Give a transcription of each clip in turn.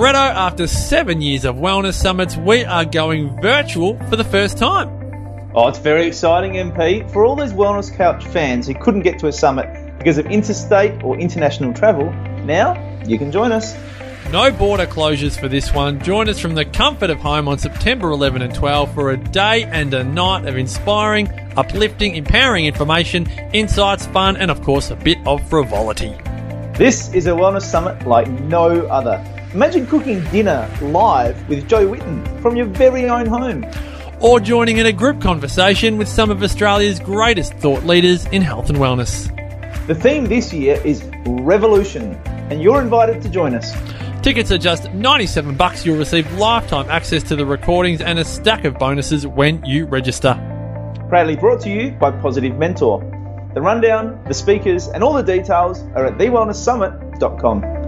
After seven years of wellness summits, we are going virtual for the first time. Oh, it's very exciting, MP. For all those Wellness Couch fans who couldn't get to a summit because of interstate or international travel, now you can join us. No border closures for this one. Join us from the comfort of home on September 11 and 12 for a day and a night of inspiring, uplifting, empowering information, insights, fun, and of course, a bit of frivolity. This is a wellness summit like no other. Imagine cooking dinner live with Jo Whitton from your very own home. Or joining in a group conversation with some of Australia's greatest thought leaders in health and wellness. The theme this year is Revolution, and you're invited to join us. Tickets are just 97 bucks. You'll receive lifetime access to the recordings and a stack of bonuses when you register. Proudly brought to you by Positive Mentor. The rundown, the speakers, and all the details are at thewellnesssummit.com.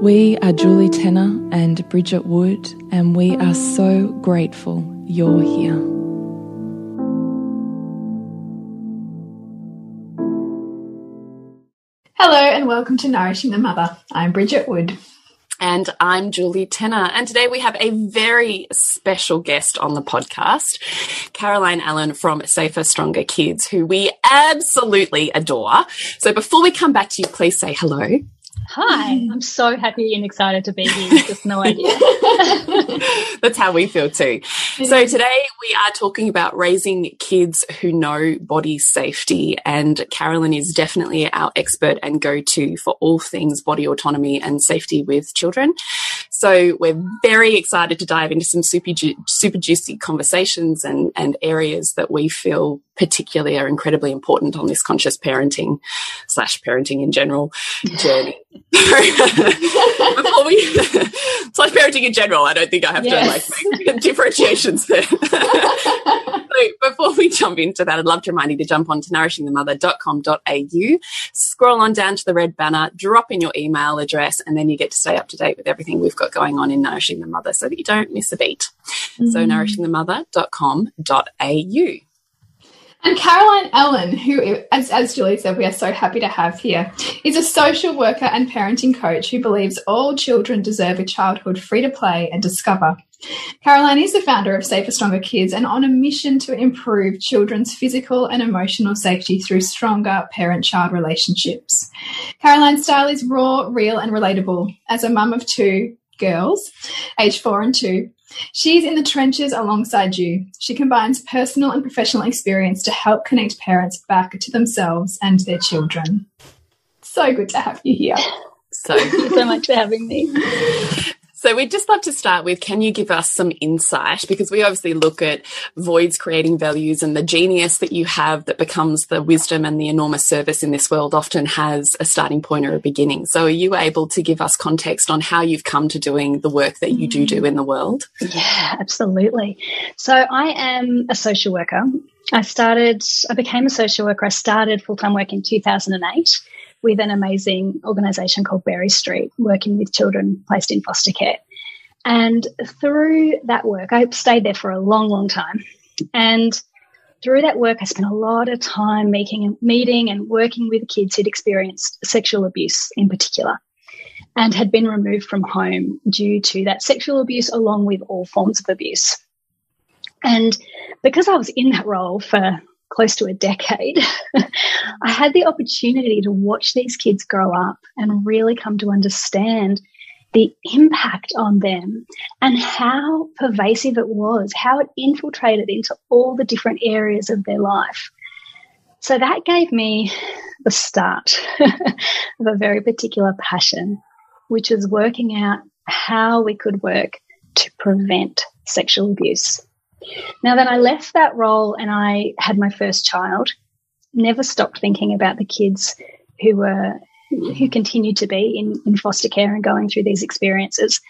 We are Julie Tenner and Bridget Wood, and we are so grateful you're here. Hello, and welcome to Nourishing the Mother. I'm Bridget Wood. And I'm Julie Tenner. And today we have a very special guest on the podcast, Caroline Ellen from Safer Stronger Kids, who we absolutely adore. So before we come back to you, please say hello. Hi, I'm so happy and excited to be here. Just no idea. That's how we feel too. So today we are talking about raising kids who know body safety and Carolyn is definitely our expert and go-to for all things body autonomy and safety with children. So we're very excited to dive into some super, ju super juicy conversations and, and areas that we feel particularly are incredibly important on this conscious parenting slash parenting in general journey. Before we slash parenting in general, I don't think I have yes. to like make differentiations there. so before we jump into that, I'd love to remind you to jump on to nourishingthemother.com.au, scroll on down to the red banner, drop in your email address, and then you get to stay up to date with everything we've got going on in Nourishing the Mother so that you don't miss a beat. Mm -hmm. So nourishingthemother.com.au. And Caroline Ellen, who, as, as Julie said, we are so happy to have here, is a social worker and parenting coach who believes all children deserve a childhood free to play and discover. Caroline is the founder of Safer Stronger Kids and on a mission to improve children's physical and emotional safety through stronger parent child relationships. Caroline's style is raw, real, and relatable. As a mum of two girls, aged four and two, She's in the trenches alongside you. She combines personal and professional experience to help connect parents back to themselves and their children. So good to have you here. So, Thank you so much for having me. So we'd just love to start with can you give us some insight? Because we obviously look at Voids creating values and the genius that you have that becomes the wisdom and the enormous service in this world often has a starting point or a beginning. So are you able to give us context on how you've come to doing the work that you do do mm. in the world? Yeah, absolutely. So I am a social worker. I started, I became a social worker. I started full time work in 2008 with an amazing organisation called Berry Street, working with children placed in foster care. And through that work, I stayed there for a long, long time. And through that work, I spent a lot of time meeting and meeting and working with kids who'd experienced sexual abuse in particular and had been removed from home due to that sexual abuse along with all forms of abuse. And because I was in that role for close to a decade, I had the opportunity to watch these kids grow up and really come to understand the impact on them and how pervasive it was, how it infiltrated into all the different areas of their life. So that gave me the start of a very particular passion, which was working out how we could work to prevent sexual abuse. Now, then I left that role and I had my first child, never stopped thinking about the kids who were who continued to be in, in foster care and going through these experiences.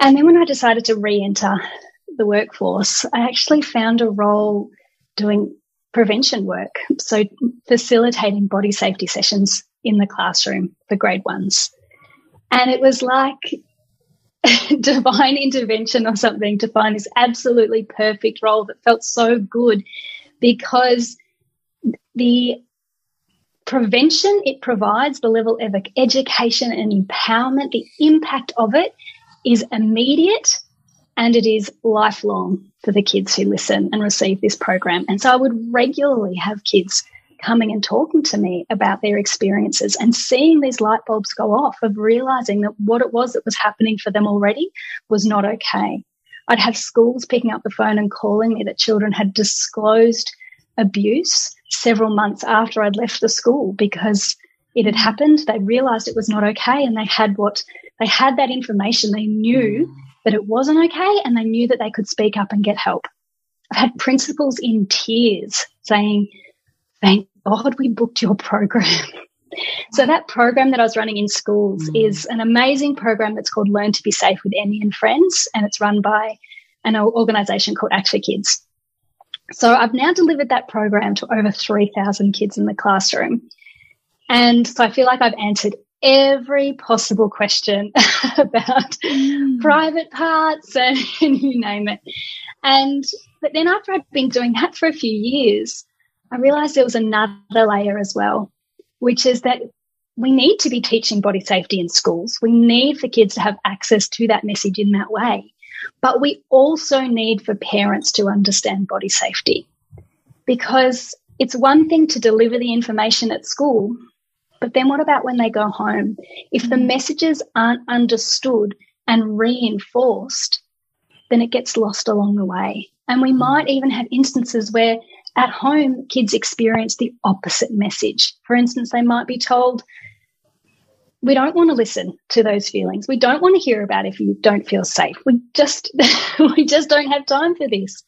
And then when I decided to re-enter the workforce, I actually found a role doing prevention work. So facilitating body safety sessions in the classroom for grade ones. And it was like divine intervention or something to find this absolutely perfect role that felt so good because the prevention it provides, the level of education and empowerment, the impact of it is immediate and it is lifelong for the kids who listen and receive this program. And so I would regularly have kids coming and talking to me about their experiences and seeing these light bulbs go off of realizing that what it was that was happening for them already was not okay. I'd have schools picking up the phone and calling me that children had disclosed abuse several months after I'd left the school because it had happened. They realized it was not okay and they had what they had that information. They knew that it wasn't okay and they knew that they could speak up and get help. I've had principals in tears saying, thank God we booked your program. so that program that I was running in schools mm. is an amazing program that's called Learn to Be Safe with Emmy and Friends, and it's run by an organization called Act for Kids. So I've now delivered that program to over 3,000 kids in the classroom. And so I feel like I've answered every possible question about mm. private parts and, and you name it. And, but then after I'd been doing that for a few years, I realized there was another layer as well, which is that we need to be teaching body safety in schools. We need for kids to have access to that message in that way. But we also need for parents to understand body safety because it's one thing to deliver the information at school, but then what about when they go home? If the messages aren't understood and reinforced, then it gets lost along the way. And we might even have instances where at home, kids experience the opposite message. For instance, they might be told, we don't want to listen to those feelings. We don't want to hear about if you don't feel safe. We just we just don't have time for this.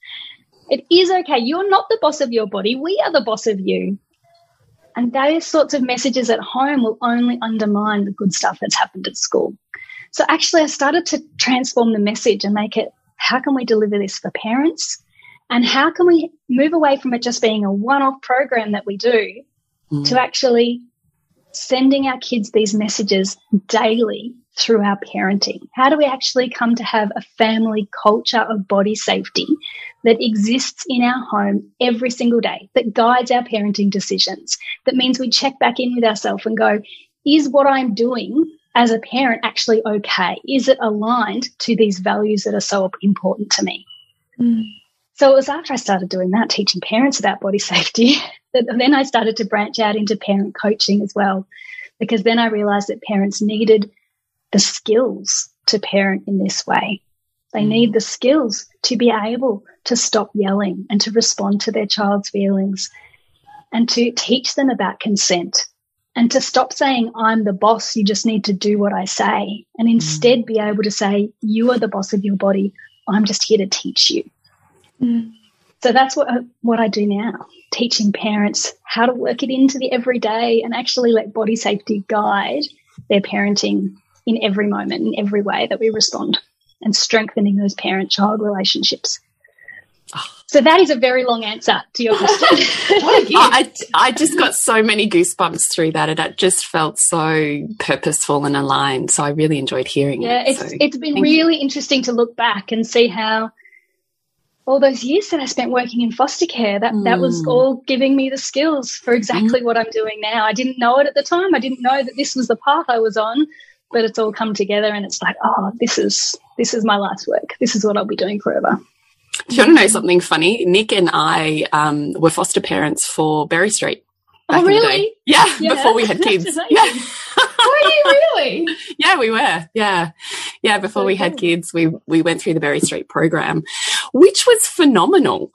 It is okay. You're not the boss of your body. We are the boss of you. And those sorts of messages at home will only undermine the good stuff that's happened at school. So actually I started to transform the message and make it how can we deliver this for parents? And how can we move away from it just being a one off program that we do mm. to actually sending our kids these messages daily through our parenting? How do we actually come to have a family culture of body safety that exists in our home every single day, that guides our parenting decisions? That means we check back in with ourselves and go, is what I'm doing as a parent actually okay? Is it aligned to these values that are so important to me? Mm. So it was after I started doing that, teaching parents about body safety, that then I started to branch out into parent coaching as well, because then I realized that parents needed the skills to parent in this way. They need mm. the skills to be able to stop yelling and to respond to their child's feelings and to teach them about consent and to stop saying, I'm the boss, you just need to do what I say, and instead mm. be able to say, You are the boss of your body, I'm just here to teach you. Mm. So that's what, what I do now, teaching parents how to work it into the everyday and actually let body safety guide their parenting in every moment, in every way that we respond, and strengthening those parent child relationships. So that is a very long answer to your question. I, I just got so many goosebumps through that, and it just felt so purposeful and aligned. So I really enjoyed hearing yeah, it. Yeah, it's so, it's been really you. interesting to look back and see how all those years that I spent working in foster care, that, mm. that was mm. all giving me the skills for exactly mm. what I'm doing now. I didn't know it at the time. I didn't know that this was the path I was on, but it's all come together and it's like, oh, this is this is my life's work. This is what I'll be doing forever. Do you want to know something funny? Nick and I um, were foster parents for Berry Street. Oh, really? Yeah, yeah, before we had kids. Yeah. were you really? yeah, we were. Yeah, yeah. Before so we cool. had kids, we we went through the Berry Street program, which was phenomenal.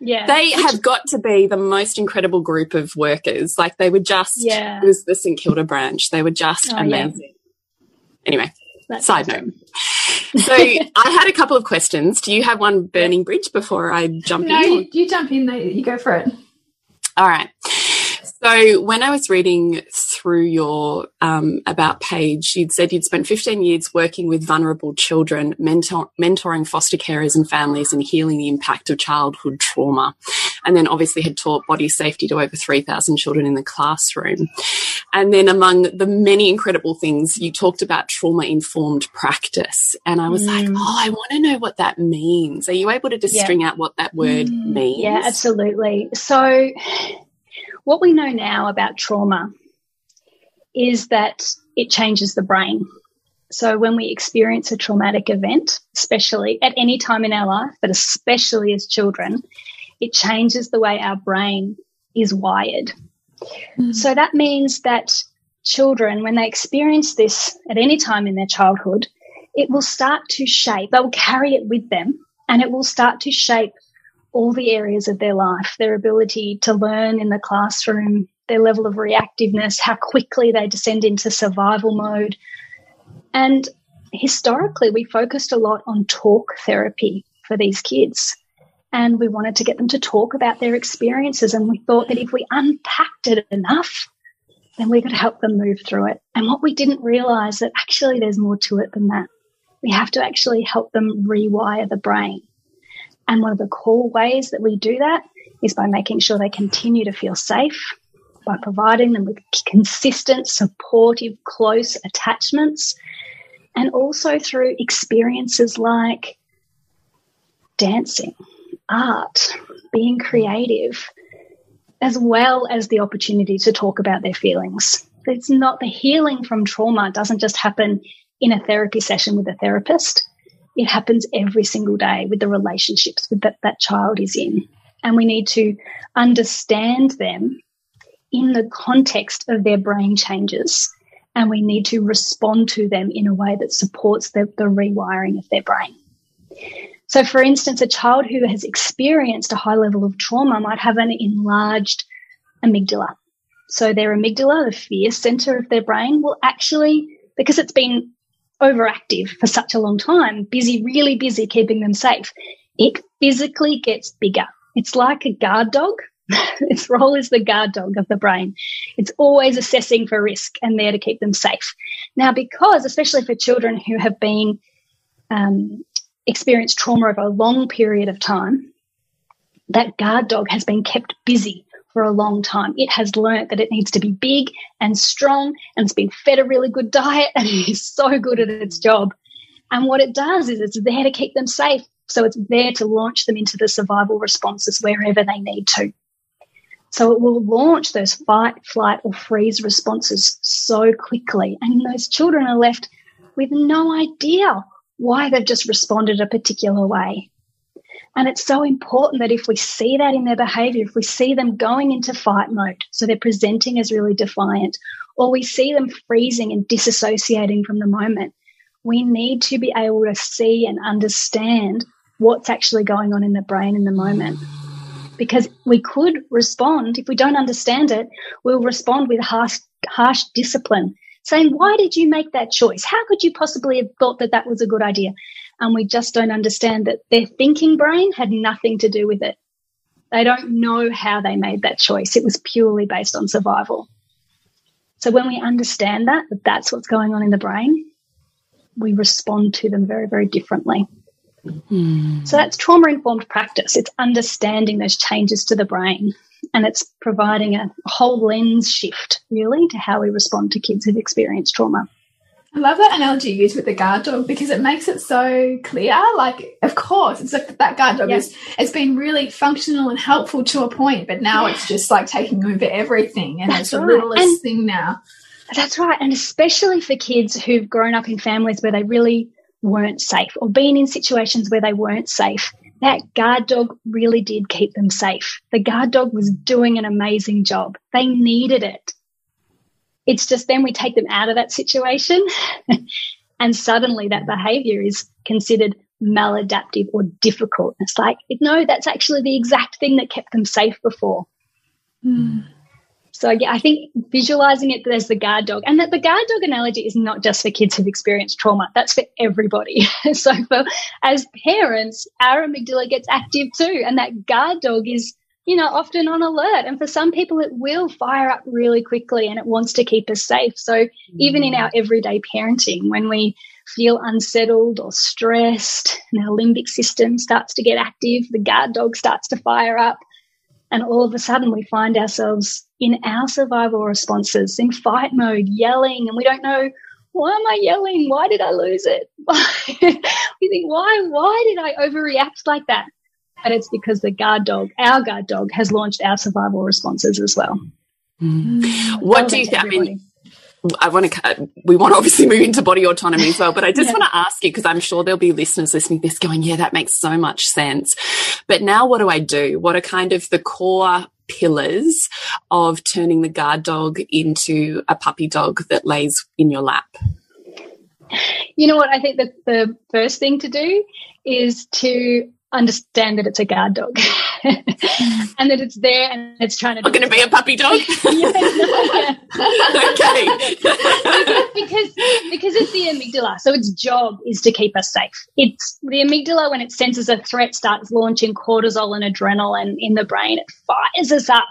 Yeah, they which have got to be the most incredible group of workers. Like they were just. Yeah. It was the St Kilda branch. They were just oh, amazing. Yeah. Anyway, That's side awesome. note so I had a couple of questions. Do you have one burning bridge before I jump no, in? No, you, you jump in. You go for it. All right. So when I was reading through your um, about page, you'd said you'd spent 15 years working with vulnerable children, mentor mentoring foster carers and families, and healing the impact of childhood trauma, and then obviously had taught body safety to over 3,000 children in the classroom. And then among the many incredible things, you talked about trauma informed practice, and I was mm. like, oh, I want to know what that means. Are you able to just yeah. string out what that word mm. means? Yeah, absolutely. So what we know now about trauma is that it changes the brain. So when we experience a traumatic event, especially at any time in our life, but especially as children, it changes the way our brain is wired. Mm. So that means that children, when they experience this at any time in their childhood, it will start to shape, they will carry it with them and it will start to shape all the areas of their life their ability to learn in the classroom, their level of reactiveness, how quickly they descend into survival mode. And historically, we focused a lot on talk therapy for these kids. And we wanted to get them to talk about their experiences. And we thought that if we unpacked it enough, then we could help them move through it. And what we didn't realize that actually there's more to it than that. We have to actually help them rewire the brain. And one of the core ways that we do that is by making sure they continue to feel safe, by providing them with consistent, supportive, close attachments, and also through experiences like dancing, art, being creative, as well as the opportunity to talk about their feelings. It's not the healing from trauma doesn't just happen in a therapy session with a therapist it happens every single day with the relationships that that child is in. And we need to understand them in the context of their brain changes. And we need to respond to them in a way that supports the, the rewiring of their brain. So, for instance, a child who has experienced a high level of trauma might have an enlarged amygdala. So, their amygdala, the fear center of their brain, will actually, because it's been overactive for such a long time, busy, really busy keeping them safe, it physically gets bigger. It's like a guard dog. its role is the guard dog of the brain. It's always assessing for risk and there to keep them safe. Now, because, especially for children who have been um, experienced trauma over a long period of time, that guard dog has been kept busy for a long time. It has learnt that it needs to be big and strong and it's been fed a really good diet and is so good at its job. And what it does is it's there to keep them safe. So it's there to launch them into the survival responses wherever they need to. So it will launch those fight, flight, or freeze responses so quickly. And those children are left with no idea why they've just responded a particular way. And it's so important that if we see that in their behavior, if we see them going into fight mode, so they're presenting as really defiant, or we see them freezing and disassociating from the moment, we need to be able to see and understand what's actually going on in the brain in the moment. Because we could respond, if we don't understand it, we'll respond with harsh, harsh discipline, saying, Why did you make that choice? How could you possibly have thought that that was a good idea? And we just don't understand that their thinking brain had nothing to do with it. They don't know how they made that choice. It was purely based on survival. So when we understand that, that that's what's going on in the brain, we respond to them very, very differently. Mm. So that's trauma informed practice. It's understanding those changes to the brain and it's providing a whole lens shift really to how we respond to kids who've experienced trauma. I love that analogy you use with the guard dog because it makes it so clear. Like, of course, it's like that guard dog is it's been really functional and helpful to a point, but now yeah. it's just like taking over everything, and That's it's the right. littlest and thing now. That's right, and especially for kids who've grown up in families where they really weren't safe or been in situations where they weren't safe. That guard dog really did keep them safe. The guard dog was doing an amazing job. They needed it. It's just then we take them out of that situation and suddenly that behavior is considered maladaptive or difficult. It's like, no, that's actually the exact thing that kept them safe before. Mm. So yeah, I think visualizing it as the guard dog, and that the guard dog analogy is not just for kids who've experienced trauma. That's for everybody. so for as parents, our amygdala gets active too, and that guard dog is you know, often on alert. And for some people, it will fire up really quickly and it wants to keep us safe. So mm. even in our everyday parenting, when we feel unsettled or stressed and our limbic system starts to get active, the guard dog starts to fire up. And all of a sudden, we find ourselves in our survival responses in fight mode, yelling, and we don't know why am I yelling? Why did I lose it? we think, why, why did I overreact like that? And it's because the guard dog, our guard dog, has launched our survival responses as well. Mm. What do you think? I mean, I want to, we want to obviously move into body autonomy as well, but I just yeah. want to ask you because I'm sure there'll be listeners listening to this going, yeah, that makes so much sense. But now what do I do? What are kind of the core pillars of turning the guard dog into a puppy dog that lays in your lap? You know what? I think that the first thing to do is to understand that it's a guard dog and that it's there and it's trying to. I'm going to be a puppy dog. yeah, okay. because because it's the amygdala, so its job is to keep us safe. It's the amygdala when it senses a threat starts launching cortisol and adrenaline in the brain. It fires us up.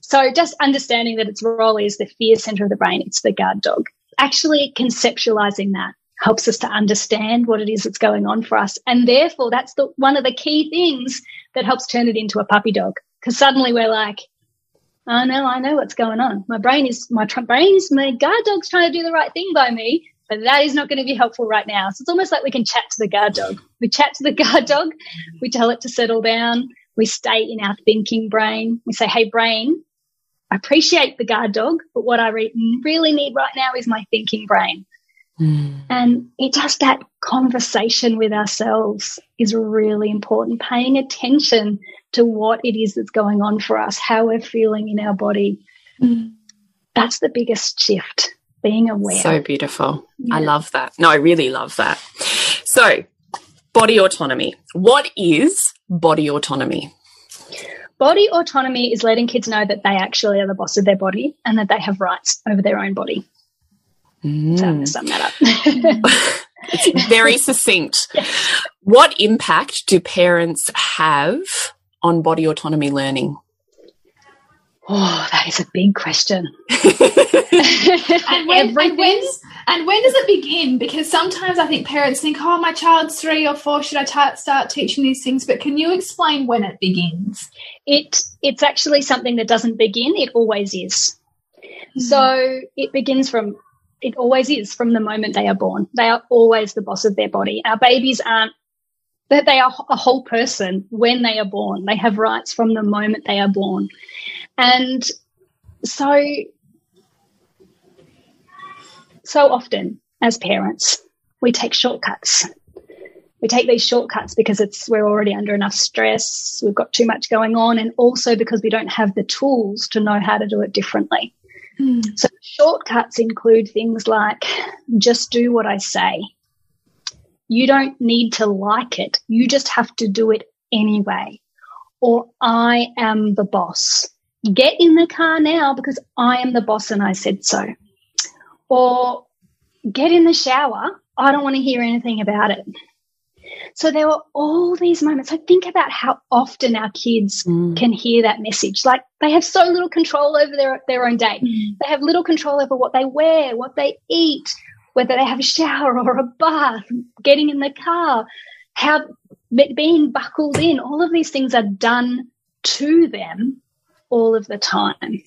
So just understanding that its role is the fear center of the brain. It's the guard dog. Actually conceptualizing that helps us to understand what it is that's going on for us. And therefore, that's the, one of the key things that helps turn it into a puppy dog. Because suddenly we're like, oh no, I know what's going on. My brain is, my tr- brain is, my guard dog's trying to do the right thing by me, but that is not going to be helpful right now. So it's almost like we can chat to the guard dog. We chat to the guard dog, we tell it to settle down, we stay in our thinking brain. We say, hey, brain, I appreciate the guard dog, but what I re- really need right now is my thinking brain. Mm. And it just that conversation with ourselves is really important, paying attention to what it is that's going on for us, how we're feeling in our body. Mm. That's the biggest shift, being aware. So beautiful. Yeah. I love that. No, I really love that. So, body autonomy. What is body autonomy? Body autonomy is letting kids know that they actually are the boss of their body and that they have rights over their own body. Mm. To sum that up. it's very succinct. What impact do parents have on body autonomy learning? Oh, that is a big question. and, when, and, when, and when does it begin? Because sometimes I think parents think, oh, my child's three or four, should I start teaching these things? But can you explain when it begins? It It's actually something that doesn't begin, it always is. Mm. So it begins from it always is from the moment they are born. They are always the boss of their body. Our babies aren't that they are a whole person when they are born. They have rights from the moment they are born. And so so often as parents, we take shortcuts. We take these shortcuts because it's we're already under enough stress, we've got too much going on, and also because we don't have the tools to know how to do it differently. Mm. So shortcuts include things like just do what I say. You don't need to like it. You just have to do it anyway. Or I am the boss. get in the car now because I am the boss and I said so. Or get in the shower. I don't want to hear anything about it. So there were all these moments. So think about how often our kids mm. can hear that message. Like they have so little control over their, their own day. Mm. They have little control over what they wear, what they eat, whether they have a shower or a bath, getting in the car, how being buckled in. All of these things are done to them all of the time.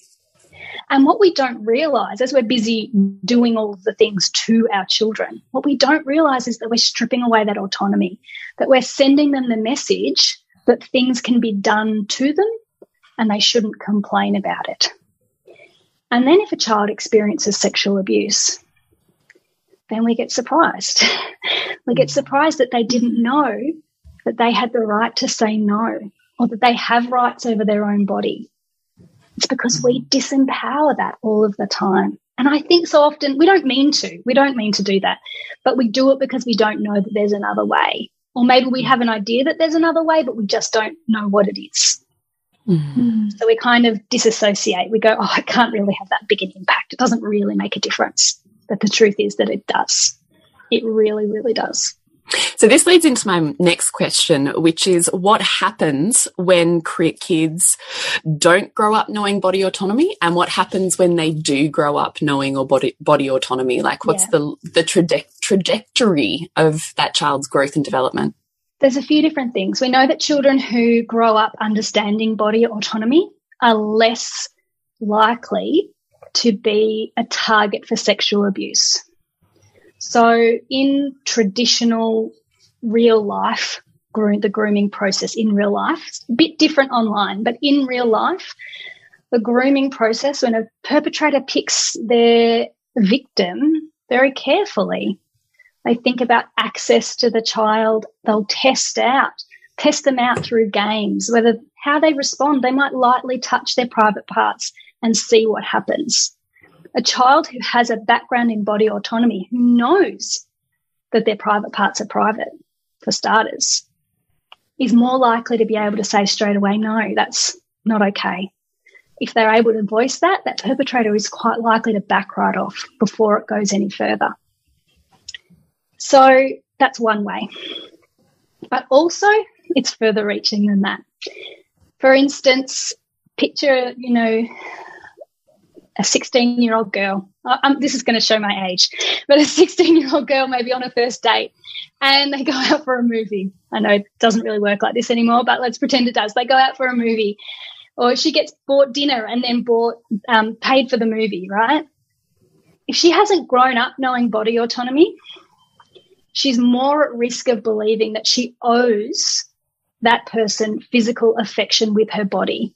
And what we don't realize as we're busy doing all the things to our children, what we don't realize is that we're stripping away that autonomy, that we're sending them the message that things can be done to them and they shouldn't complain about it. And then if a child experiences sexual abuse, then we get surprised. we get surprised that they didn't know that they had the right to say no or that they have rights over their own body. It's because we disempower that all of the time. And I think so often we don't mean to. We don't mean to do that. But we do it because we don't know that there's another way. Or maybe we have an idea that there's another way, but we just don't know what it is. Mm-hmm. So we kind of disassociate. We go, oh, I can't really have that big an impact. It doesn't really make a difference. But the truth is that it does. It really, really does. So this leads into my next question, which is what happens when kids don't grow up knowing body autonomy and what happens when they do grow up knowing or body, body autonomy? Like what's yeah. the, the traje trajectory of that child's growth and development? There's a few different things. We know that children who grow up understanding body autonomy are less likely to be a target for sexual abuse. So, in traditional real life, the grooming process in real life, a bit different online, but in real life, the grooming process, when a perpetrator picks their victim very carefully, they think about access to the child, they'll test out, test them out through games, whether how they respond, they might lightly touch their private parts and see what happens a child who has a background in body autonomy, who knows that their private parts are private, for starters, is more likely to be able to say straight away, no, that's not okay. If they're able to voice that, that perpetrator is quite likely to back right off before it goes any further. So that's one way. But also, it's further reaching than that. For instance, picture, you know, a 16 year old girl. This is going to show my age, but a 16 year old girl maybe on a first date and they go out for a movie. I know it doesn't really work like this anymore, but let's pretend it does. They go out for a movie or she gets bought dinner and then bought, um, paid for the movie, right? If she hasn't grown up knowing body autonomy, she's more at risk of believing that she owes that person physical affection with her body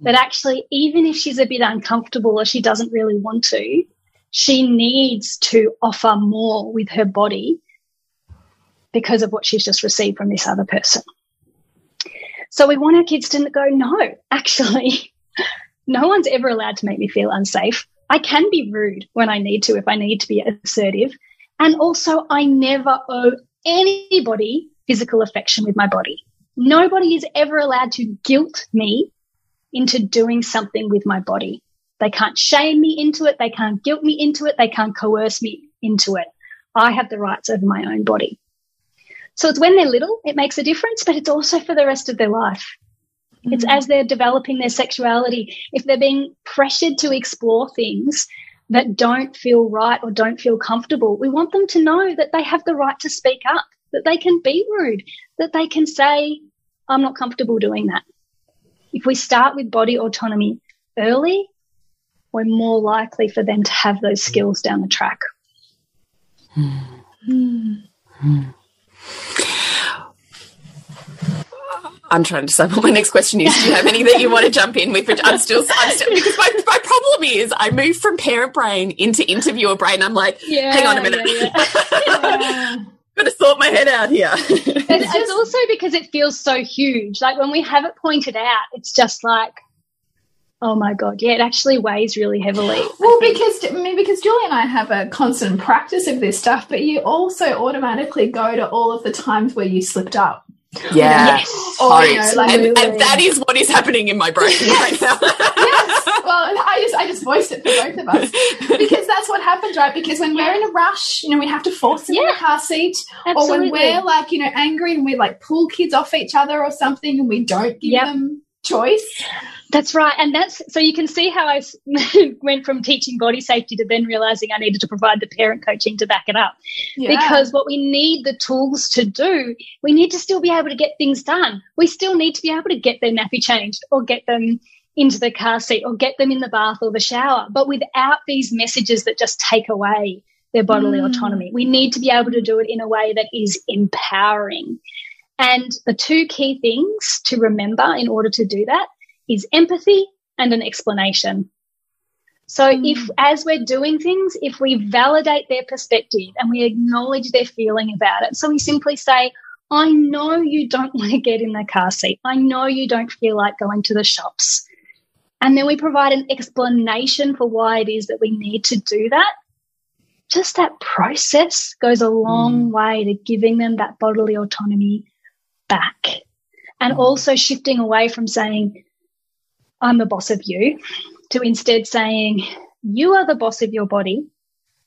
that actually, even if she's a bit uncomfortable or she doesn't really want to, she needs to offer more with her body because of what she's just received from this other person. So we want our kids to go, no, actually, no one's ever allowed to make me feel unsafe. I can be rude when I need to, if I need to be assertive. And also, I never owe anybody physical affection with my body. Nobody is ever allowed to guilt me into doing something with my body. They can't shame me into it. They can't guilt me into it. They can't coerce me into it. I have the rights over my own body. So it's when they're little, it makes a difference, but it's also for the rest of their life. Mm-hmm. It's as they're developing their sexuality. If they're being pressured to explore things that don't feel right or don't feel comfortable, we want them to know that they have the right to speak up, that they can be rude, that they can say, I'm not comfortable doing that. If we start with body autonomy early, we're more likely for them to have those skills down the track. Hmm. I'm trying to decide what my next question is. Do you have any that you want to jump in with? But I'm still, I'm still because my, my problem is I move from parent brain into interviewer brain. I'm like, yeah, hang on a minute. Yeah, yeah. got to sort my head out here. it's, it's also because it feels so huge. Like when we have it pointed out, it's just like, Oh my god, yeah, it actually weighs really heavily. Well, because I mean, because Julie and I have a constant practice of this stuff, but you also automatically go to all of the times where you slipped up. Yeah. Yes. Or, you know, like, and, and that is what is happening in my brain right now. yes. Well, I just I just voiced it for both of us because that's what happens, right? Because when we're in a rush, you know, we have to force them in the car seat, Absolutely. or when we're like, you know, angry and we like pull kids off each other or something, and we don't give Yep. them choice. That's right. And that's so you can see how I went from teaching body safety to then realizing I needed to provide the parent coaching to back it up. Because what we need the tools to do, we need to still be able to get things done. We still need to be able to get their nappy changed or get them into the car seat or get them in the bath or the shower, but without these messages that just take away their bodily Mm. autonomy. We need to be able to do it in a way that is empowering. And the two key things to remember in order to do that is empathy and an explanation. So mm. if, as we're doing things, if we validate their perspective and we acknowledge their feeling about it, so we simply say, I know you don't want to get in the car seat. I know you don't feel like going to the shops. And then we provide an explanation for why it is that we need to do that. Just that process goes a long mm. way to giving them that bodily autonomy back. And mm. also shifting away from saying, I'm the boss of you, to instead saying, You are the boss of your body,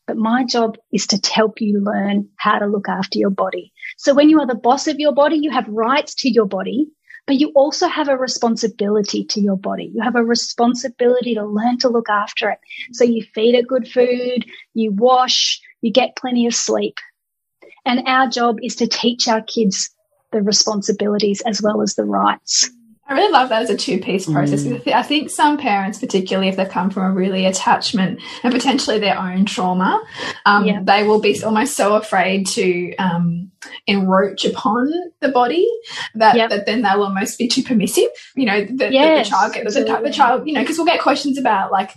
but my job is to help you learn how to look after your body. So when you are the boss of your body, you have rights to your body, but you also have a responsibility to your body. You have a responsibility to learn to look after it. So you feed it good food, you wash, you get plenty of sleep. And our job is to teach our kids the responsibilities as well as the rights. I really love that as a two piece process. because I think some parents, particularly if they come from a really attachment and potentially their own trauma, um, Yeah. they will be almost so afraid to um, encroach upon the body that, Yep. that then they'll almost be too permissive. You know, that that Yes, the child get the, the child, you know, because we'll get questions about like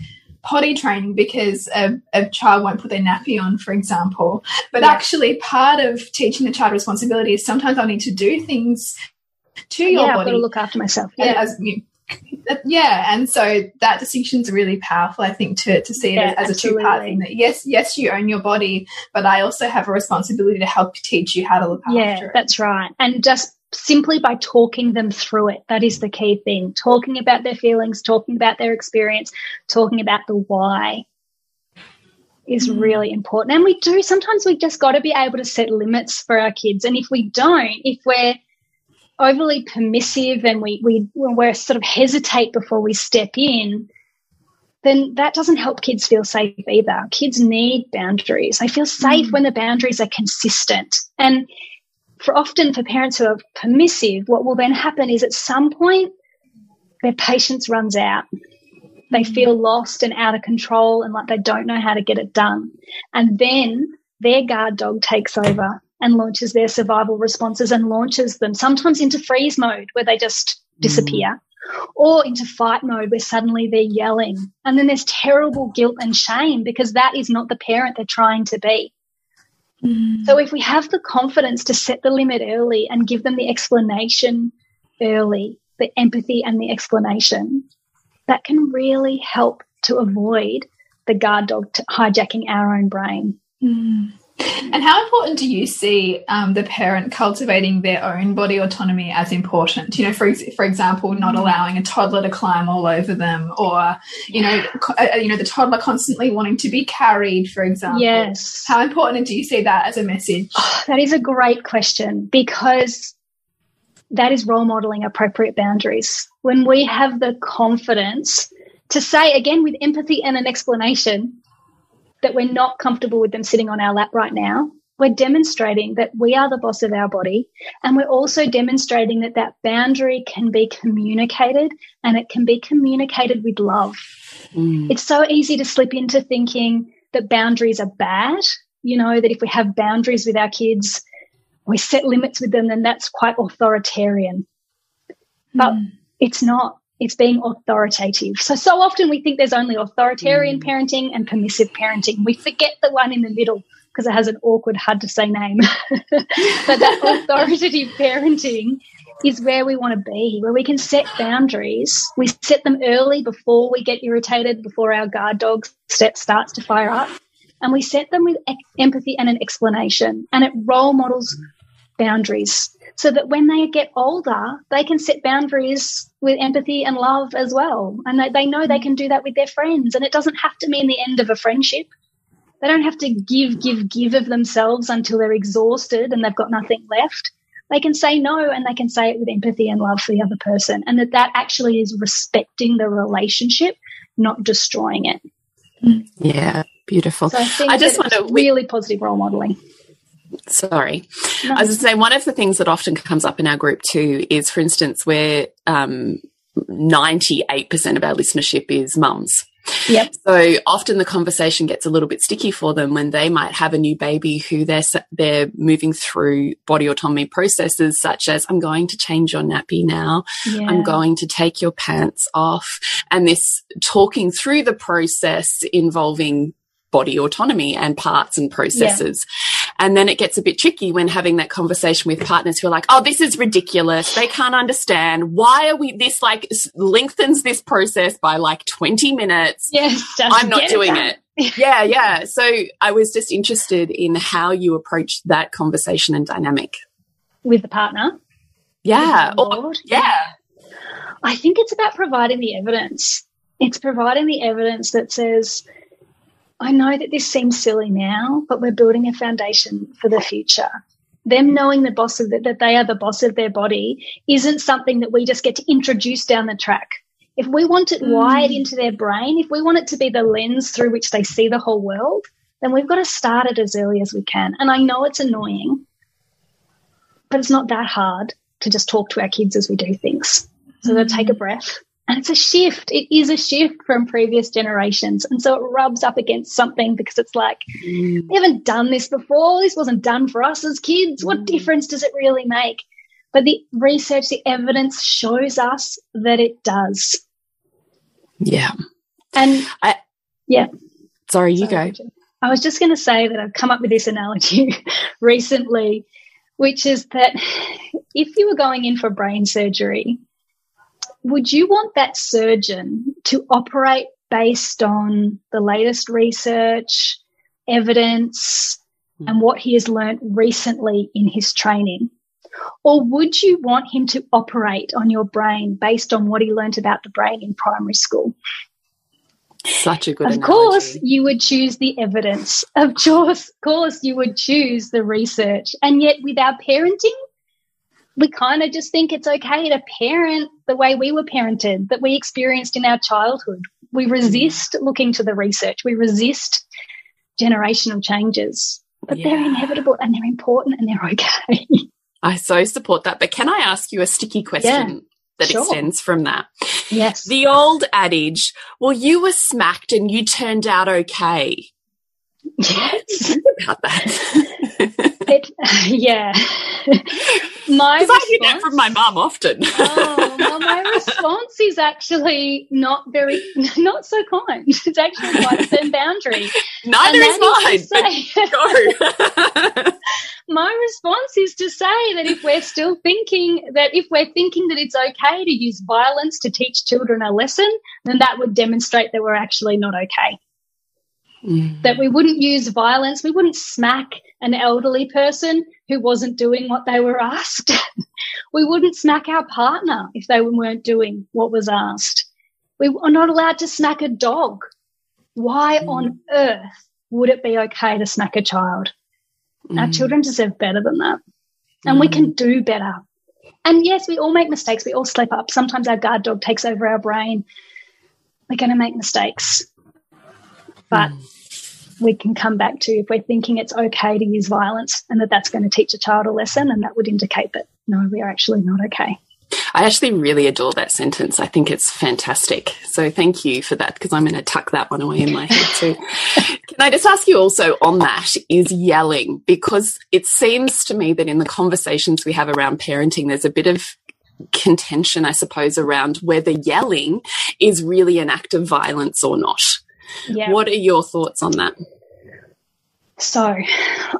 potty training because a, a child won't put their nappy on, for example. But Yeah. actually, part of teaching the child responsibility is sometimes I need to do things to your yeah, I've got to look after myself. Yeah. as yeah, and so that distinction is really powerful. I think to to see it Yeah, as a two part thing. That yes, yes, you own your body, but I also have a responsibility to help teach you how to look Yeah, after it. Yeah, that's right. And just simply by talking them through it, that is the key thing. Talking about their feelings, talking about their experience, talking about the why is hmm. really important. And we do, sometimes we just got to be able to set limits for our kids. And if we don't, if we're overly permissive and we, we, we're sort of hesitate before we step in, then that doesn't help kids feel safe either. Kids need boundaries. They feel safe hmm. when the boundaries are consistent. And for often for parents who are permissive, what will then happen is at some point their patience runs out. They mm-hmm. feel lost and out of control and like they don't know how to get it done. And then their guard dog takes over and launches their survival responses and launches them sometimes into freeze mode where they just mm. disappear or into fight mode where suddenly they're yelling. And then there's terrible guilt and shame because that is not the parent they're trying to be. So if we have the confidence to set the limit early and give them the explanation early, the empathy and the explanation, that can really help to avoid the guard dog hijacking our own brain. Mm. And how important do you see um, the parent cultivating their own body autonomy as important? You know, for ex- for example, not Mm. allowing a toddler to climb all over them, or you know, co- uh, you know, the toddler constantly wanting to be carried, for example. Yes. How important do you see that as a message? That is a great question because that is role modeling appropriate boundaries. When we have the confidence to say, again, with empathy and an explanation, that we're not comfortable with them sitting on our lap right now, we're demonstrating that we are the boss of our body. And we're also demonstrating that that boundary can be communicated and it can be communicated with love. Mm. It's so easy to slip into thinking that boundaries are bad. You know, that if we have boundaries with our kids, we set limits with them, then that's quite authoritarian. But mm. it's not. It's being authoritative. So, so often we think there's only authoritarian mm. parenting and permissive parenting. We forget the one in the middle because it has an awkward, hard to say name. but that authoritative parenting is where we want to be, where we can set boundaries. We set them early before we get irritated, before our guard dog step starts to fire up. And we set them with empathy and an explanation. And it role models boundaries so that when they get older, they can set boundaries with empathy and love as well. And they, they know they can do that with their friends. And it doesn't have to mean the end of a friendship. They don't have to give, give, give of themselves until they're exhausted and they've got nothing left. They can say no and they can say it with empathy and love for the other person. And that that actually is respecting the relationship, not destroying it. Yeah, beautiful. So I, I just want to really positive role modeling. Sorry. No. I was going to say, one of the things that often comes up in our group too is, for instance, where um, 98% of our listenership is mums. Yep. So often the conversation gets a little bit sticky for them when they might have a new baby who they're they're moving through body autonomy processes such as I'm going to change your nappy now. Yeah. I'm going to take your pants off and this talking through the process involving body autonomy and parts and processes. Yeah. And then it gets a bit tricky when having that conversation with partners who are like, oh, this is ridiculous. They can't understand. Why are we, this like lengthens this process by like 20 minutes. Yes. I'm not doing it. it. yeah. Yeah. So I was just interested in how you approach that conversation and dynamic with the partner. Yeah. Or, yeah. I think it's about providing the evidence. It's providing the evidence that says, I know that this seems silly now, but we're building a foundation for the future. Them knowing the boss of the, that they are the boss of their body isn't something that we just get to introduce down the track. If we want it mm. wired into their brain, if we want it to be the lens through which they see the whole world, then we've got to start it as early as we can. And I know it's annoying, but it's not that hard to just talk to our kids as we do things. So mm. they take a breath and it's a shift. It is a shift from previous generations. And so it rubs up against something because it's like, mm. we haven't done this before. This wasn't done for us as kids. What mm. difference does it really make? But the research, the evidence shows us that it does. Yeah. And I, yeah. Sorry, you sorry, go. I was just going to say that I've come up with this analogy recently, which is that if you were going in for brain surgery, would you want that surgeon to operate based on the latest research, evidence, mm. and what he has learned recently in his training? Or would you want him to operate on your brain based on what he learned about the brain in primary school? Such a good. Of analogy. course, you would choose the evidence. Of course, course, you would choose the research. And yet, with our parenting, we kind of just think it's okay to parent the way we were parented, that we experienced in our childhood. We resist looking to the research, we resist generational changes, but yeah. they're inevitable and they're important and they're okay. I so support that. But can I ask you a sticky question? Yeah, that sure. extends from that. Yes. The old adage, well, you were smacked and you turned out okay. Yes. about that. it, yeah. my response, I hear that from my mum often. oh, well, my response is actually not very, not so kind. It's actually quite a firm boundary. Neither is mine. Say, go. my response is to say that if we're still thinking that if we're thinking that it's okay to use violence to teach children a lesson, then that would demonstrate that we're actually not okay. Mm. That we wouldn't use violence, we wouldn't smack an elderly person who wasn't doing what they were asked. we wouldn't smack our partner if they weren't doing what was asked. We are not allowed to smack a dog. Why mm. on earth would it be okay to smack a child? Mm. Our children deserve better than that. And we can mm. do better. And yes, we all make mistakes. We all slip up. Sometimes our guard dog takes over our brain. We're going to make mistakes. But mm we can come back to if we're thinking it's okay to use violence and that that's going to teach a child a lesson and that would indicate that no, we are actually not okay. I actually really adore that sentence. I think it's fantastic. So thank you for that because I'm going to tuck that one away in my head too. Can I just ask you also on that is yelling because it seems to me that in the conversations we have around parenting, there's a bit of contention, I suppose, around whether yelling is really an act of violence or not. Yeah. What are your thoughts on that? So,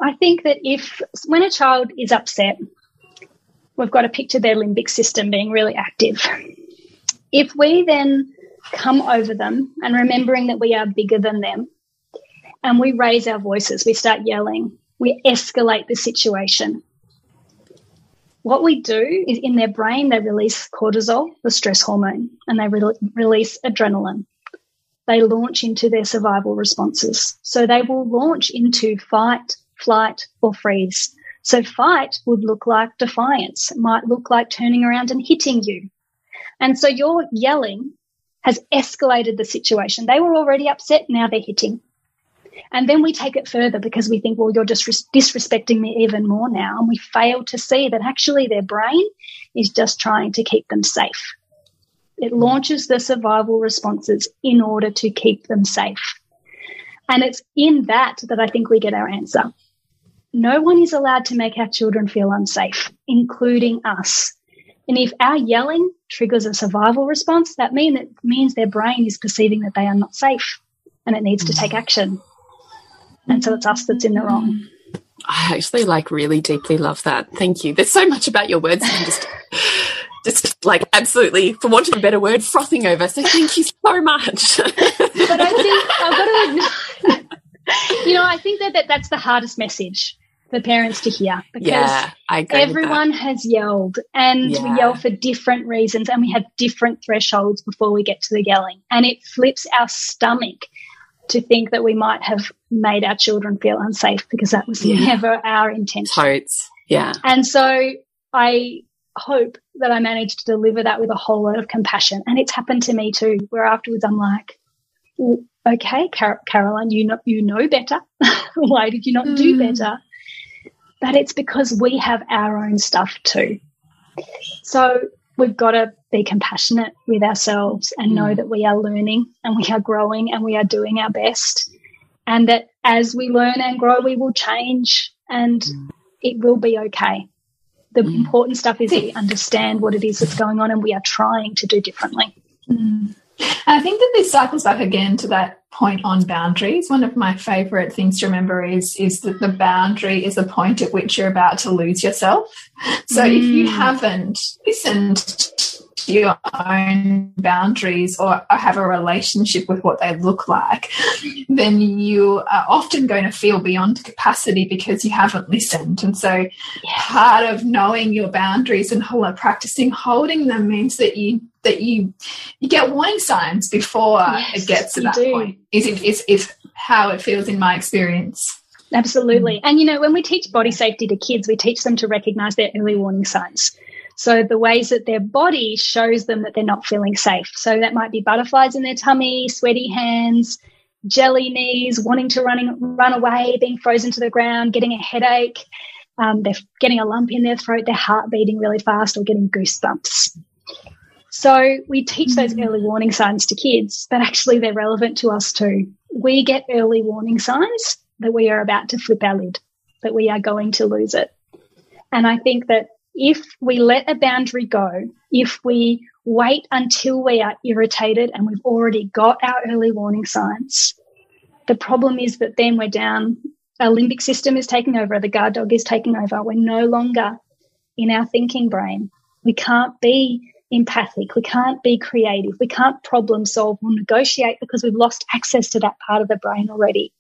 I think that if when a child is upset, we've got to picture their limbic system being really active. If we then come over them and remembering that we are bigger than them and we raise our voices, we start yelling, we escalate the situation. what we do is in their brain, they release cortisol, the stress hormone, and they re release adrenaline. They launch into their survival responses. So they will launch into fight, flight, or freeze. So fight would look like defiance. Might look like turning around and hitting you. And so your yelling has escalated the situation. They were already upset. Now they're hitting. And then we take it further because we think, well, you're just disrespecting me even more now. And we fail to see that actually their brain is just trying to keep them safe. It launches the survival responses in order to keep them safe. And it's in that that I think we get our answer. No one is allowed to make our children feel unsafe, including us. And if our yelling triggers a survival response, that mean that means their brain is perceiving that they are not safe and it needs to take action. And so it's us that's in the wrong. I actually like really deeply love that. Thank you. There's so much about your words. I'm just, just like absolutely, for want of a better word, frothing over. So thank you so much. but I think I've got to, admit, you know, I think that, that that's the hardest message for parents to hear because yeah, everyone has yelled and yeah. we yell for different reasons and we have different thresholds before we get to the yelling and it flips our stomach to think that we might have made our children feel unsafe because that was yeah. never our intention. Totes. Yeah. And so I hope that I managed to deliver that with a whole lot of compassion. And it's happened to me too, where afterwards I'm like, okay, Car Caroline, you know, you know better. Why did you not mm. do better? But it's because we have our own stuff too. So we've got to be compassionate with ourselves and know mm. that we are learning and we are growing and we are doing our best. And that as we learn and grow, we will change and mm. it will be okay. The mm. important stuff is that we understand what it is that's going on and we are trying to do differently. Mm. I think that this cycles back again to that point on boundaries. One of my favorite things to remember is is that the boundary is the point at which you're about to lose yourself. So mm. if you mm. haven't listened your own boundaries or, have a relationship with what they look like, then you are often going to feel beyond capacity because you haven't listened. And so, part of knowing your boundaries and practicing holding them means that you that you you get warning signs before yes, it gets to that do. point. Is it is is how it feels in my experience. Absolutely. Mm. And you know, when we teach body safety to kids, we teach them to recognize their early warning signs. So the ways that their body shows them that they're not feeling safe. So that might be butterflies in their tummy, sweaty hands, jelly knees, wanting to running run away, being frozen to the ground, getting a headache, um, they're getting a lump in their throat, their heart beating really fast, or getting goosebumps. So we teach those mm. early warning signs to kids, but actually they're relevant to us too. We get early warning signs that we are about to flip our lid, that we are going to lose it. And I think that if we let a boundary go, if we wait until we are irritated and we've already got our early warning signs, the problem is that then we're down, our limbic system is taking over, the guard dog is taking over. We're no longer in our thinking brain. We can't be empathic. We can't be creative. We can't problem solve or negotiate because we've lost access to that part of the brain already.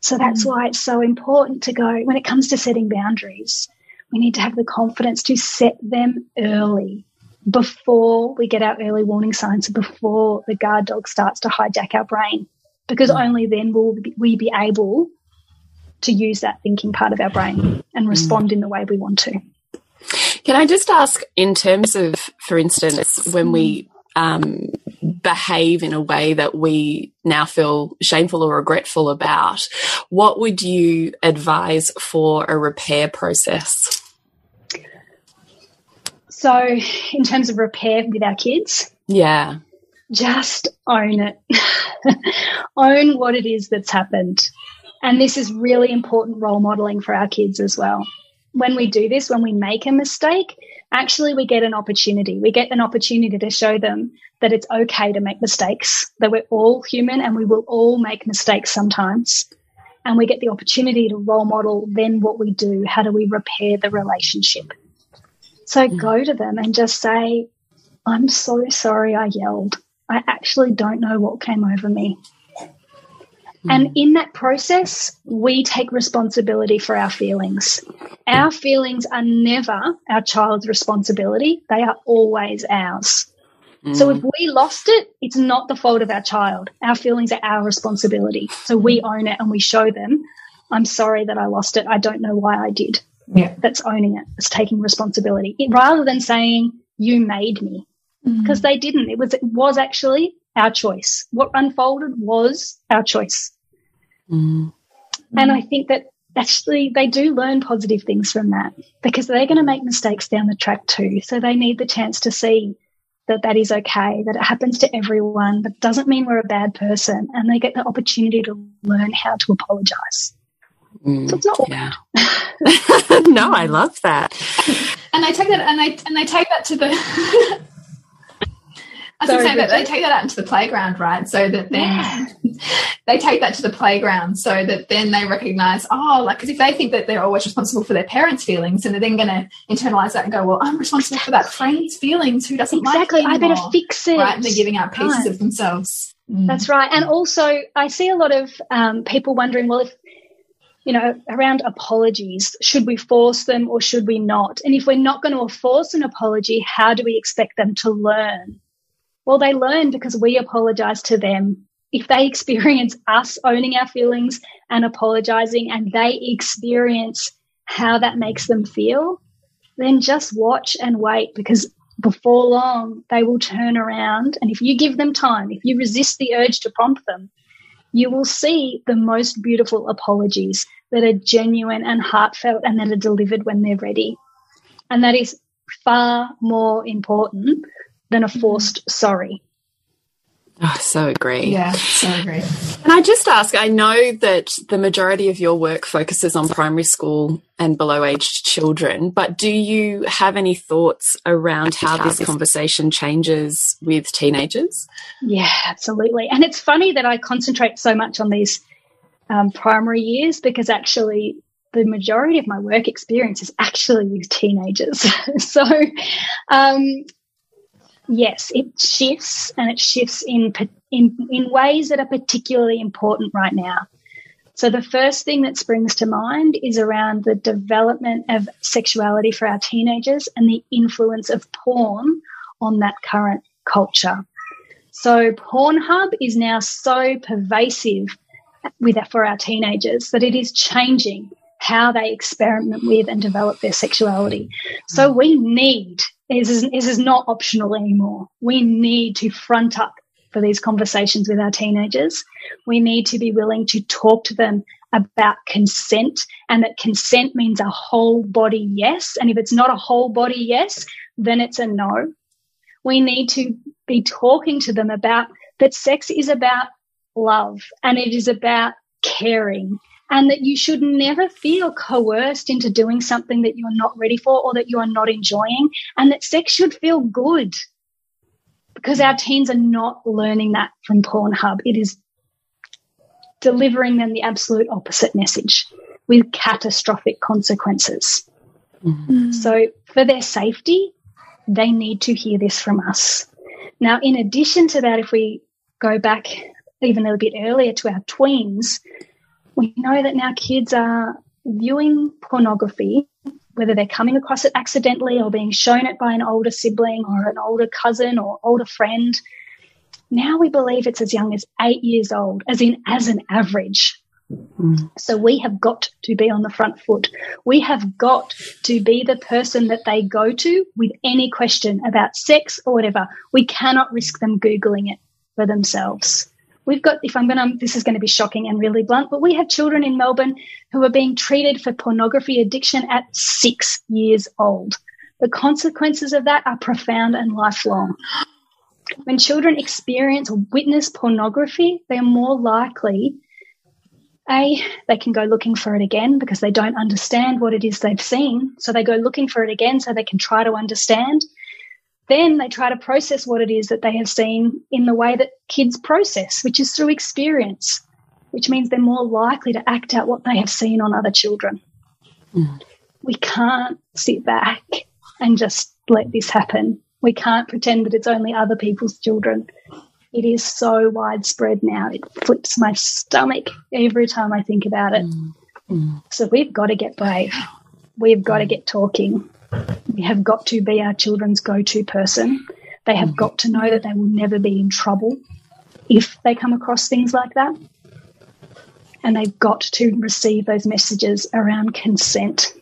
So that's mm. why it's so important to go when it comes to setting boundaries we need to have the confidence to set them early before we get our early warning signs, before the guard dog starts to hijack our brain, because mm. only then will we be able to use that thinking part of our brain and mm. respond mm. in the way we want to. Can I just ask, in terms of, for instance, when we um, behave in a way that we now feel shameful or regretful about, what would you advise for a repair process? So, in terms of repair with our kids, yeah, just own it. own what it is that's happened. And this is really important role modeling for our kids as well. When we do this, when we make a mistake, actually we get an opportunity. We get an opportunity to show them that it's okay to make mistakes, that we're all human and we will all make mistakes sometimes. And we get the opportunity to role model then what we do. How do we repair the relationship? So mm. go to them and just say, I'm so sorry I yelled. I actually don't know what came over me. Mm. And in that process, we take responsibility for our feelings. Our feelings are never our child's responsibility, they are always ours. Mm. So if we lost it, it's not the fault of our child. Our feelings are our responsibility. So we own it and we show them, I'm sorry that I lost it. I don't know why I did. Yeah. That's owning it. It's taking responsibility. It, rather than saying, you made me. Because mm. they didn't. It was it was actually our choice. What unfolded was our choice. Mm. And I think that actually they do learn positive things from that because they're going to make mistakes down the track too. So they need the chance to see that that is okay, that it happens to everyone, but doesn't mean we're a bad person. And they get the opportunity to learn how to apologize. Mm, so it's not yeah. no, I love that. And I take that and I and I take that to the I was say that they take that out into the playground, right? So that then yeah. they take that to the playground so that then they recognize, oh, like, because if they think that they're always responsible for their parents' feelings, and they're then going to internalize that and go, well, I'm responsible for that friend's feelings who doesn't exactly. like Exactly. I better fix it. Right. And they're giving out pieces right. of themselves. Mm. That's right. And also, I see a lot of um, people wondering, well, if you know, around apologies. Should we force them or should we not? And if we're not going to force an apology, how do we expect them to learn? Well, they learn because we apologize to them. If they experience us owning our feelings and apologizing and they experience how that makes them feel, then just watch and wait because before long they will turn around. And if you give them time, if you resist the urge to prompt them, you will see the most beautiful apologies that are genuine and heartfelt and that are delivered when they're ready. And that is far more important than a forced mm-hmm. sorry. Oh, so agree. Yeah, so agree. And I just ask I know that the majority of your work focuses on primary school and below aged children, but do you have any thoughts around how this conversation changes with teenagers? Yeah, absolutely. And it's funny that I concentrate so much on these um, primary years because actually the majority of my work experience is actually with teenagers. so, um, yes, it shifts and it shifts in, in, in ways that are particularly important right now. So the first thing that springs to mind is around the development of sexuality for our teenagers and the influence of porn on that current culture. So Pornhub is now so pervasive with for our teenagers that it is changing how they experiment with and develop their sexuality. So we need this is, this is not optional anymore. We need to front up for these conversations with our teenagers. We need to be willing to talk to them about consent and that consent means a whole body yes. And if it's not a whole body yes, then it's a no. We need to be talking to them about that sex is about love and it is about caring and that you should never feel coerced into doing something that you're not ready for or that you are not enjoying, and that sex should feel good. Because our teens are not learning that from Pornhub. It is delivering them the absolute opposite message with catastrophic consequences. Mm. So, for their safety, they need to hear this from us. Now, in addition to that, if we go back even a little bit earlier to our tweens, we know that now kids are viewing pornography, whether they're coming across it accidentally or being shown it by an older sibling or an older cousin or older friend. Now we believe it's as young as eight years old, as in as an average. Mm. So we have got to be on the front foot. We have got to be the person that they go to with any question about sex or whatever. We cannot risk them Googling it for themselves. We've got, if I'm going to, this is going to be shocking and really blunt, but we have children in Melbourne who are being treated for pornography addiction at six years old. The consequences of that are profound and lifelong. When children experience or witness pornography, they are more likely a, they can go looking for it again because they don't understand what it is they've seen. So they go looking for it again so they can try to understand. Then they try to process what it is that they have seen in the way that kids process, which is through experience, which means they're more likely to act out what they have seen on other children. Mm. We can't sit back and just let this happen. We can't pretend that it's only other people's children. It is so widespread now. It flips my stomach every time I think about it. Mm. Mm. So we've got to get brave. We've got to get talking. We have got to be our children's go to person. They have mm-hmm. got to know that they will never be in trouble if they come across things like that. And they've got to receive those messages around consent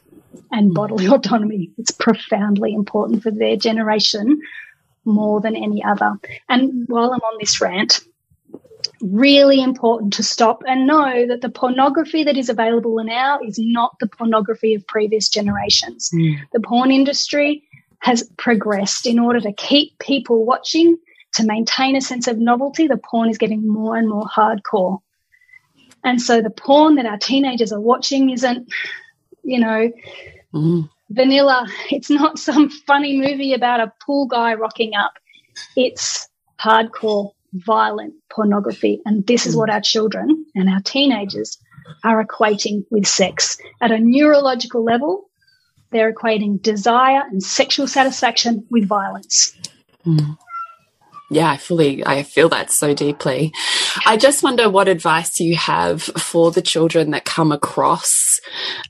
and mm-hmm. bodily autonomy. It's profoundly important for their generation more than any other. And while I'm on this rant, really important to stop and know that the pornography that is available now is not the pornography of previous generations. Mm. The porn industry has progressed in order to keep people watching, to maintain a sense of novelty. The porn is getting more and more hardcore. And so the porn that our teenagers are watching isn't, you know, Mm. vanilla. It's not some funny movie about a pool guy rocking up. It's hardcore, violent pornography. And this is what our children and our teenagers are equating with sex. At a neurological level, they're equating desire and sexual satisfaction with violence. Mm. Yeah, I fully, I feel that so deeply. I just wonder what advice you have for the children that come across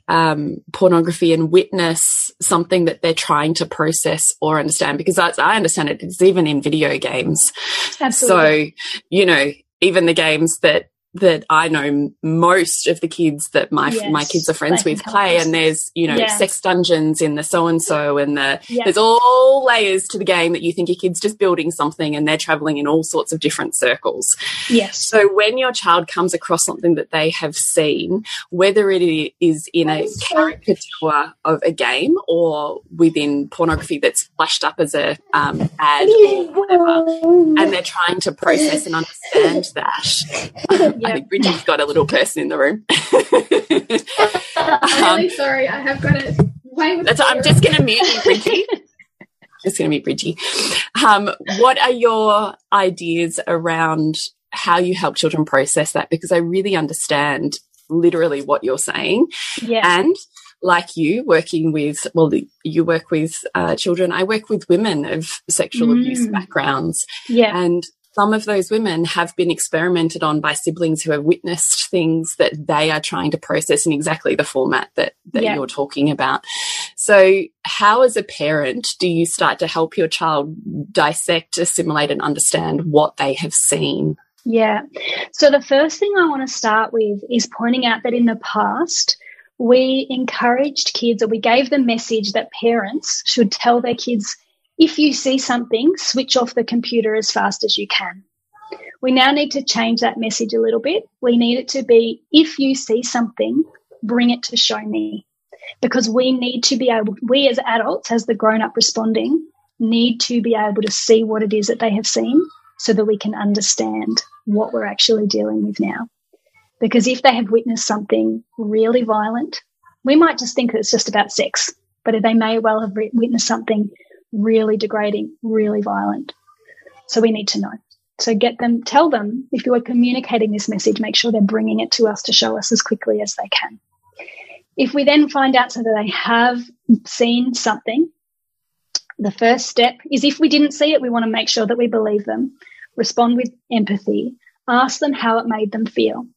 um, pornography and witness something that they're trying to process or understand. Because as I understand it, it's even in video games. Absolutely. So, you know, even the games that that I know most of the kids that my Yes, my kids are friends with play, and there's you know Yeah. sex dungeons in the so and so, and the Yeah. there's all layers to the game that you think your kid's just building something, and they're traveling in all sorts of different circles. Yes. So when your child comes across something that they have seen, whether it is in a caricature of a game or within pornography that's flashed up as a um, ad or whatever, and they're trying to process and understand that. I think Bridget's got a little person in the room. I'm really sorry. I have got it That's, I'm just going to mute you, Bridgie. just going to mute Bridgie. Um, what are your ideas around how you help children process that? Because I really understand literally what you're saying. Yeah. And like you, working with, well, you work with uh, children, I work with women of sexual abuse Mm. backgrounds. yeah. And some of those women have been experimented on by siblings who have witnessed things that they are trying to process in exactly the format that, that Yeah. you're talking about. So, how, as a parent, do you start to help your child dissect, assimilate, and understand what they have seen? Yeah. So the first thing I want to start with is pointing out that in the past, we encouraged kids or we gave the message that parents should tell their kids if you see something, switch off the computer as fast as you can. We now need to change that message a little bit. We need it to be if you see something, bring it to show me. Because we need to be able, we as adults, as the grown up responding, need to be able to see what it is that they have seen so that we can understand what we're actually dealing with now. Because if they have witnessed something really violent, we might just think that it's just about sex, but they may well have witnessed something really degrading, really violent. So we need to know. So get them, tell them if you are communicating this message, make sure they're bringing it to us to show us as quickly as they can. If we then find out so that they have seen something, the first step is if we didn't see it, we want to make sure that we believe them, respond with empathy, ask them how it made them feel,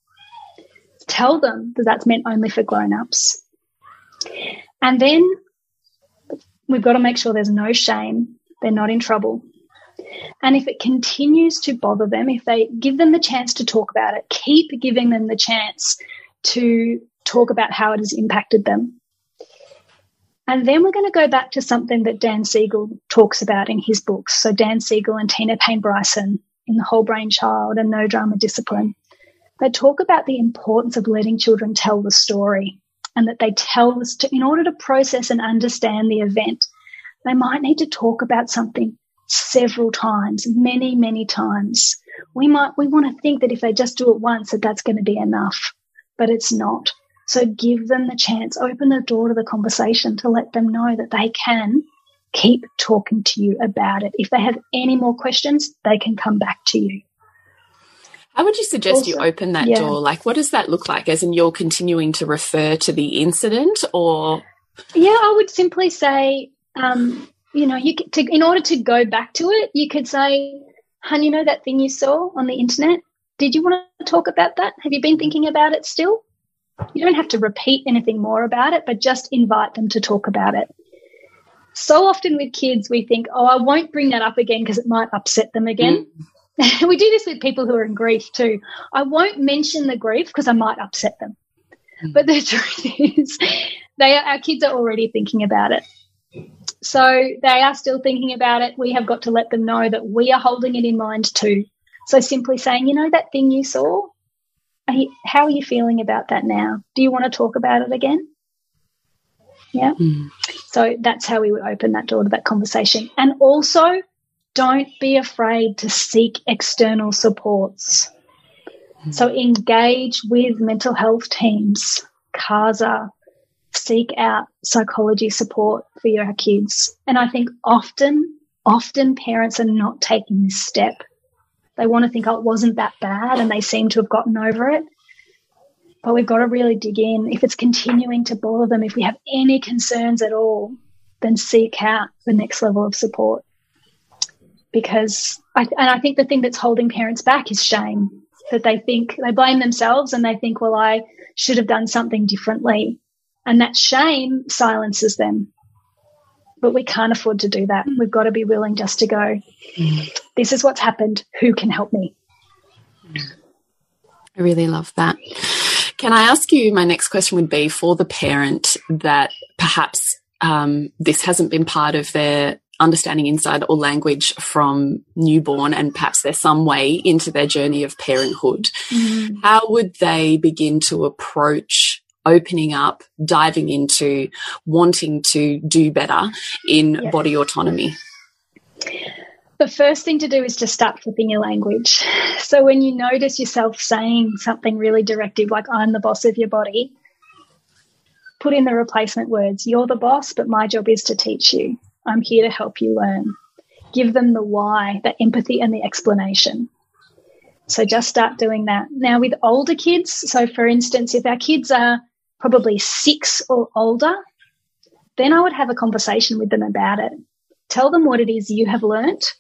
tell them that that's meant only for grown ups. And then we've got to make sure there's no shame, they're not in trouble. And if it continues to bother them, if they give them the chance to talk about it, keep giving them the chance to talk about how it has impacted them. And then we're going to go back to something that Dan Siegel talks about in his books. So Dan Siegel and Tina Payne Bryson in The Whole Brain Child and No Drama Discipline. They talk about the importance of letting children tell the story and that they tell us to, in order to process and understand the event, they might need to talk about something several times, many, many times. We might, we want to think that if they just do it once, that that's going to be enough, but it's not. So give them the chance, open the door to the conversation to let them know that they can keep talking to you about it. If they have any more questions, they can come back to you. How would you suggest you open that yeah. door? Like, what does that look like? As in, you're continuing to refer to the incident, or Yeah, I would simply say, um, you know, you could, to, in order to go back to it, you could say, Hun, you know that thing you saw on the internet? Did you want to talk about that? Have you been thinking about it still? You don't have to repeat anything more about it, but just invite them to talk about it. So often with kids, we think, oh, I won't bring that up again because it might upset them again. Mm. we do this with people who are in grief too. I won't mention the grief because I might upset them. Mm. But the truth is, they are, our kids are already thinking about it. So they are still thinking about it. We have got to let them know that we are holding it in mind too. So simply saying, you know, that thing you saw, how are you feeling about that now? Do you want to talk about it again? Yeah. Mm. So that's how we would open that door to that conversation. And also, don't be afraid to seek external supports. So engage with mental health teams, CASA, seek out psychology support for your kids. And I think often, often parents are not taking this step. They want to think, oh, it wasn't that bad, and they seem to have gotten over it. But we've got to really dig in. If it's continuing to bother them, if we have any concerns at all, then seek out the next level of support. Because, I, and I think the thing that's holding parents back is shame that they think they blame themselves and they think, well, I should have done something differently. And that shame silences them. But we can't afford to do that. We've got to be willing just to go, this is what's happened. Who can help me? I really love that. Can I ask you? My next question would be for the parent that perhaps um, this hasn't been part of their understanding inside or language from newborn and perhaps there's some way into their journey of parenthood. Mm. How would they begin to approach opening up, diving into wanting to do better in yes. body autonomy? The first thing to do is to start flipping your language. So when you notice yourself saying something really directive, like I'm the boss of your body, put in the replacement words. You're the boss, but my job is to teach you. I'm here to help you learn. Give them the why, the empathy, and the explanation. So just start doing that. Now, with older kids, so for instance, if our kids are probably six or older, then I would have a conversation with them about it. Tell them what it is you have learnt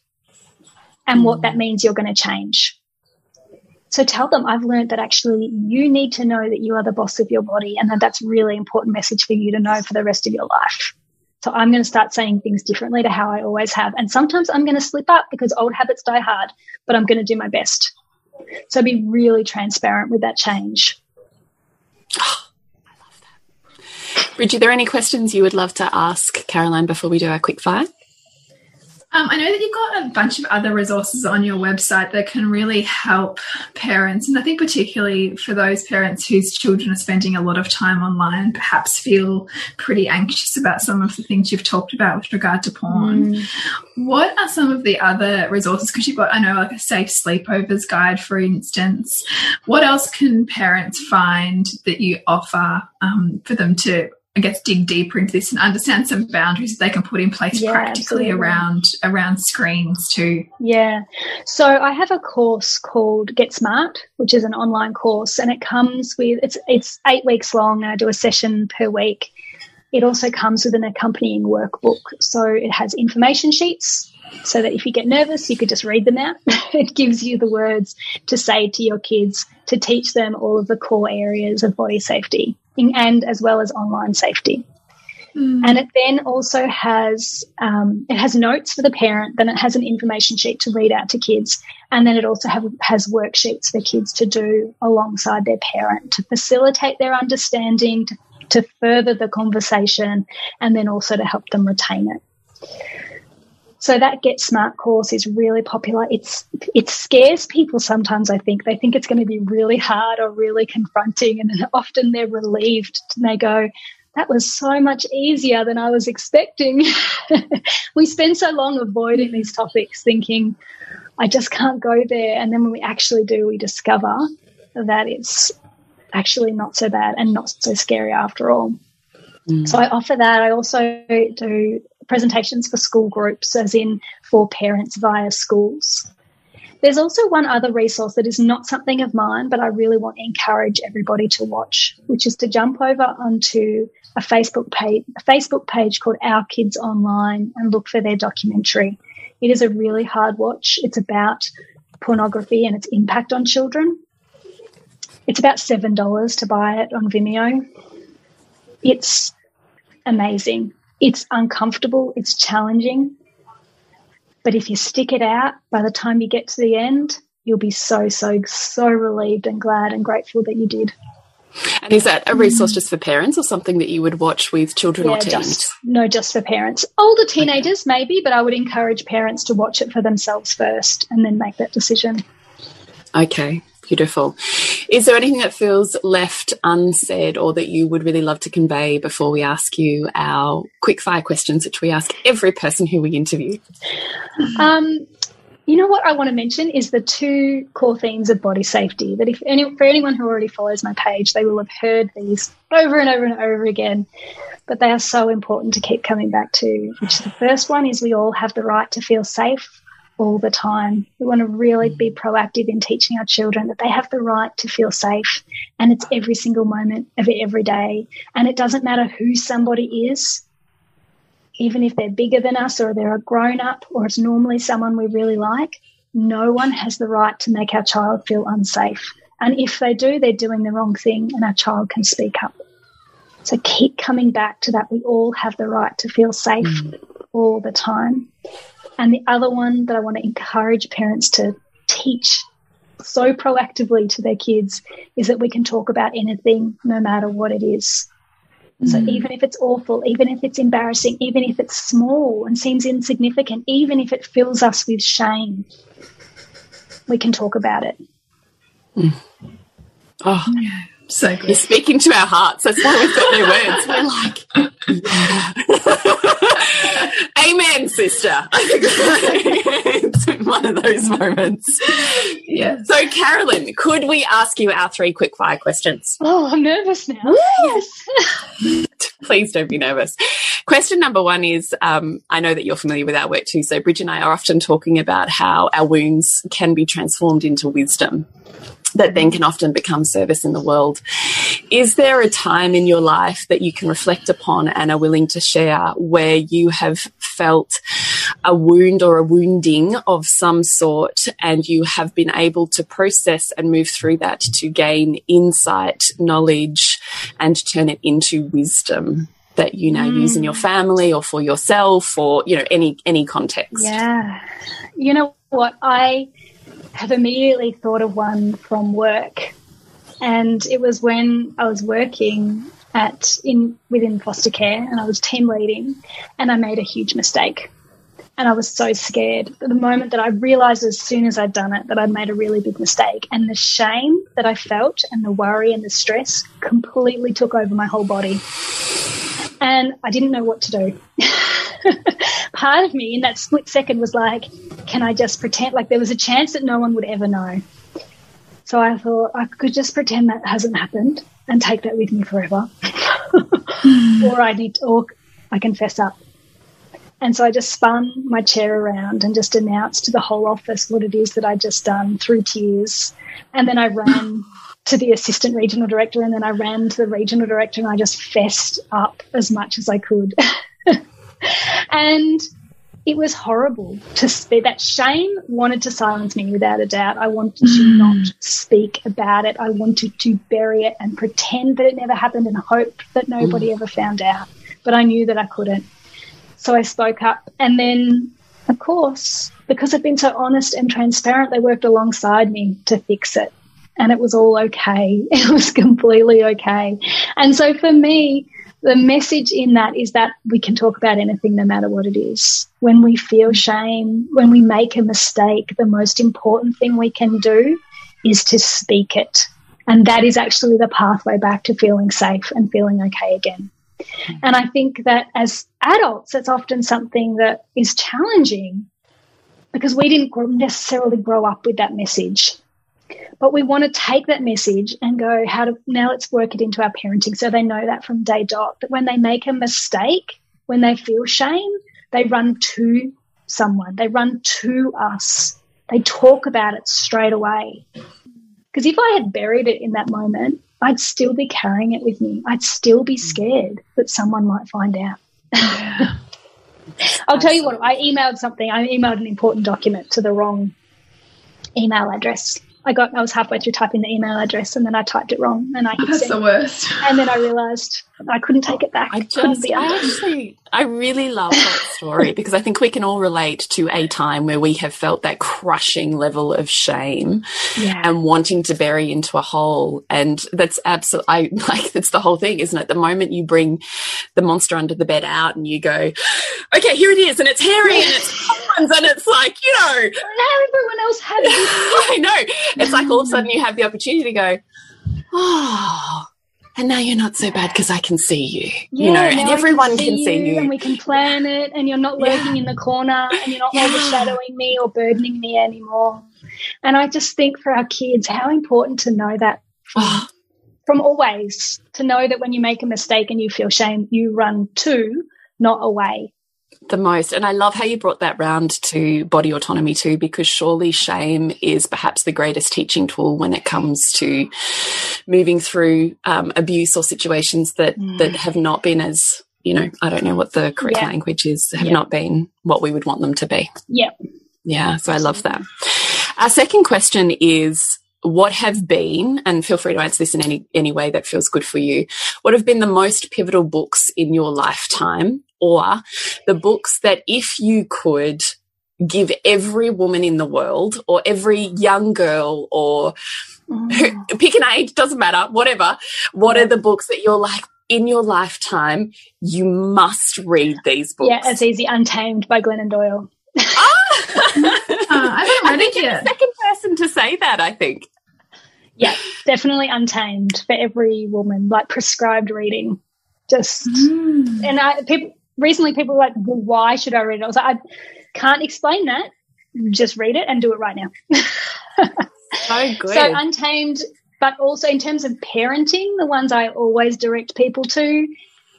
and what that means you're going to change. So tell them, I've learned that actually you need to know that you are the boss of your body and that that's really important message for you to know for the rest of your life. So I'm going to start saying things differently to how I always have. And sometimes I'm going to slip up because old habits die hard, but I'm going to do my best. So be really transparent with that change. Bridget, are there any questions you would love to ask Caroline before we do our quick fire? Um, I know that you've got a bunch of other resources on your website that can really help parents. And I think, particularly for those parents whose children are spending a lot of time online, perhaps feel pretty anxious about some of the things you've talked about with regard to porn. Mm. What are some of the other resources? Because you've got, I know, like a safe sleepovers guide, for instance. What else can parents find that you offer um, for them to I guess dig deeper into this and understand some boundaries they can put in place yeah, practically absolutely. around around screens too. Yeah. So I have a course called Get Smart, which is an online course and it comes with it's it's 8 weeks long and I do a session per week. It also comes with an accompanying workbook. So it has information sheets so that if you get nervous, you could just read them out. it gives you the words to say to your kids to teach them all of the core areas of body safety and as well as online safety. Mm. And it then also has um, it has notes for the parent. Then it has an information sheet to read out to kids, and then it also have, has worksheets for kids to do alongside their parent to facilitate their understanding, to, to further the conversation, and then also to help them retain it. So that Get Smart course is really popular. It's it scares people sometimes. I think they think it's going to be really hard or really confronting, and often they're relieved and they go, "That was so much easier than I was expecting." we spend so long avoiding these topics, thinking, "I just can't go there," and then when we actually do, we discover that it's actually not so bad and not so scary after all. Mm. So I offer that. I also do presentations for school groups, as in for parents via schools. There's also one other resource that is not something of mine, but I really want to encourage everybody to watch, which is to jump over onto a Facebook page, a Facebook page called Our Kids Online and look for their documentary. It is a really hard watch. It's about pornography and its impact on children. It's about $7 to buy it on Vimeo. It's amazing. It's uncomfortable, it's challenging. But if you stick it out, by the time you get to the end, you'll be so, so, so relieved and glad and grateful that you did. And is that a resource just for parents or something that you would watch with children yeah, or teens? Just, no, just for parents. Older teenagers, okay. maybe, but I would encourage parents to watch it for themselves first and then make that decision. Okay, beautiful. Is there anything that feels left unsaid or that you would really love to convey before we ask you our quick fire questions, which we ask every person who we interview? Um, you know what I want to mention is the two core themes of body safety. That if any, for anyone who already follows my page, they will have heard these over and over and over again. But they are so important to keep coming back to. Which the first one is we all have the right to feel safe all the time. We want to really be proactive in teaching our children that they have the right to feel safe, and it's every single moment of every day. And it doesn't matter who somebody is even if they're bigger than us or they're a grown up or it's normally someone we really like, no one has the right to make our child feel unsafe. And if they do, they're doing the wrong thing and our child can speak up. So keep coming back to that. We all have the right to feel safe mm. all the time. And the other one that I want to encourage parents to teach so proactively to their kids is that we can talk about anything no matter what it is. So mm. even if it's awful, even if it's embarrassing, even if it's small and seems insignificant, even if it fills us with shame, we can talk about it. Mm. Oh, yeah. So good. You're speaking to our hearts. That's why we've got no words. We're like, Amen, sister. it's one of those moments. Yeah. So, Caroline, could we ask you our three quick fire questions? Oh, I'm nervous now. yes. Please don't be nervous. Question number one is um, I know that you're familiar with our work too. So, Bridge and I are often talking about how our wounds can be transformed into wisdom that then can often become service in the world. Is there a time in your life that you can reflect upon and are willing to share where you have felt a wound or a wounding of some sort and you have been able to process and move through that to gain insight, knowledge, and turn it into wisdom? that you now mm. use in your mm. family or for yourself or you know any any context yeah you know what i have immediately thought of one from work. And it was when I was working at in within foster care and I was team leading and I made a huge mistake. And I was so scared. The moment that I realized as soon as I'd done it that I'd made a really big mistake and the shame that I felt and the worry and the stress completely took over my whole body. And I didn't know what to do. part of me in that split second was like, can I just pretend? Like there was a chance that no one would ever know. So I thought I could just pretend that hasn't happened and take that with me forever. or I need to, or I confess up. And so I just spun my chair around and just announced to the whole office what it is that I'd just done through tears. And then I ran to the assistant regional director and then I ran to the regional director and I just fessed up as much as I could. and it was horrible to speak. That shame wanted to silence me without a doubt. I wanted to mm. not speak about it. I wanted to bury it and pretend that it never happened and hope that nobody mm. ever found out. But I knew that I couldn't. So I spoke up. And then, of course, because I've been so honest and transparent, they worked alongside me to fix it. And it was all okay. It was completely okay. And so for me, the message in that is that we can talk about anything no matter what it is. When we feel shame, when we make a mistake, the most important thing we can do is to speak it. And that is actually the pathway back to feeling safe and feeling okay again. Mm-hmm. And I think that as adults, it's often something that is challenging because we didn't necessarily grow up with that message. But we want to take that message and go, how to now let's work it into our parenting so they know that from day dot that when they make a mistake, when they feel shame, they run to someone, they run to us, they talk about it straight away. Because if I had buried it in that moment, I'd still be carrying it with me. I'd still be mm. scared that someone might find out. I'll tell you what, I emailed something. I emailed an important document to the wrong email address. I got I was halfway through typing the email address and then I typed it wrong and I hit That's send. the worst. And then I realized I couldn't take it back. I Couldn't just, be I actually, I really love that story because I think we can all relate to a time where we have felt that crushing level of shame yeah. and wanting to bury into a hole. And that's absolutely, I like, that's the whole thing, isn't it? The moment you bring the monster under the bed out and you go, okay, here it is, and it's hairy and it's horns, and it's like, you know, now everyone else has it. I know. It's like all of a sudden you have the opportunity to go, oh, and now you're not so bad because I can see you, you know, and now I everyone can see and you. And we can plan it, and you're not lurking in the corner, and you're not Yeah. overshadowing me or burdening me anymore. And I just think for our kids, how important to know that Oh, from always to know that when you make a mistake and you feel shame, you run to, not away. The most. And I love how you brought that round to body autonomy too, because surely shame is perhaps the greatest teaching tool when it comes to moving through um, abuse or situations that, that have not been as, you know, I don't know what the correct Yeah. language is, have Yeah. not been what we would want them to be. Yeah. Yeah, so I love that. Our second question is what have been, and feel free to answer this in any, any way that feels good for you, what have been the most pivotal books in your lifetime or the books that if you could give every woman in the world or every young girl or who, pick an age, doesn't matter, whatever, what are the books that you're like, in your lifetime, you must read these books. Yeah, it's easy. Untamed by Glennon Doyle. Uh, I haven't read it yet. Second person to say that, I think. Yeah, definitely Untamed for every woman, like prescribed reading. Just Mm. and I people recently people were like, well, why should I read it? I was like, I can't explain that. Just read it and do it right now. So good. So Untamed, but also in terms of parenting, the ones I always direct people to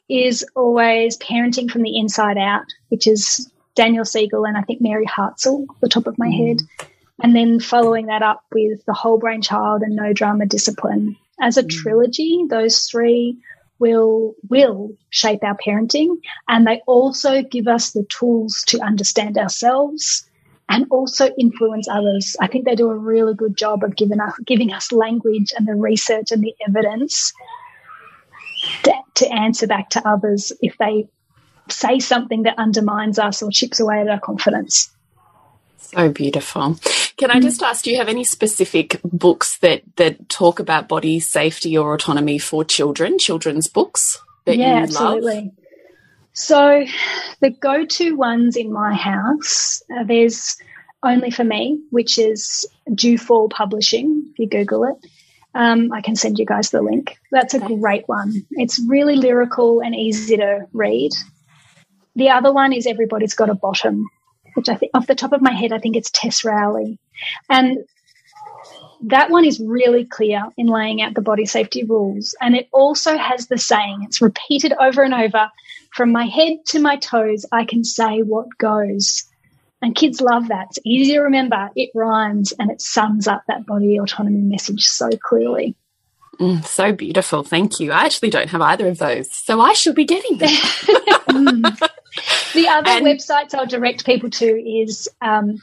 is always Parenting from the Inside Out, which is Daniel Siegel and I think Mary Hartzell, the top of my mm. head. And then following that up with The Whole Brain Child and No Drama Discipline. As a mm. trilogy, those three will will shape our parenting and they also give us the tools to understand ourselves and also influence others. I think they do a really good job of giving us giving us language and the research and the evidence to, to answer back to others if they say something that undermines us or chips away at our confidence. So beautiful. Can I just ask, do you have any specific books that, that talk about body safety or autonomy for children, children's books that yeah, you absolutely. love? So, the go to ones in my house, uh, there's Only for Me, which is Dew Fall Publishing, if you Google it. Um, I can send you guys the link. That's a great one. It's really lyrical and easy to read. The other one is Everybody's Got a Bottom, which I think, off the top of my head, I think it's Tess Rowley. And that one is really clear in laying out the body safety rules. And it also has the saying, it's repeated over and over from my head to my toes, I can say what goes. And kids love that. It's easy to remember, it rhymes, and it sums up that body autonomy message so clearly. Mm, so beautiful. Thank you. I actually don't have either of those, so I should be getting them. The other And- websites I'll direct people to is um,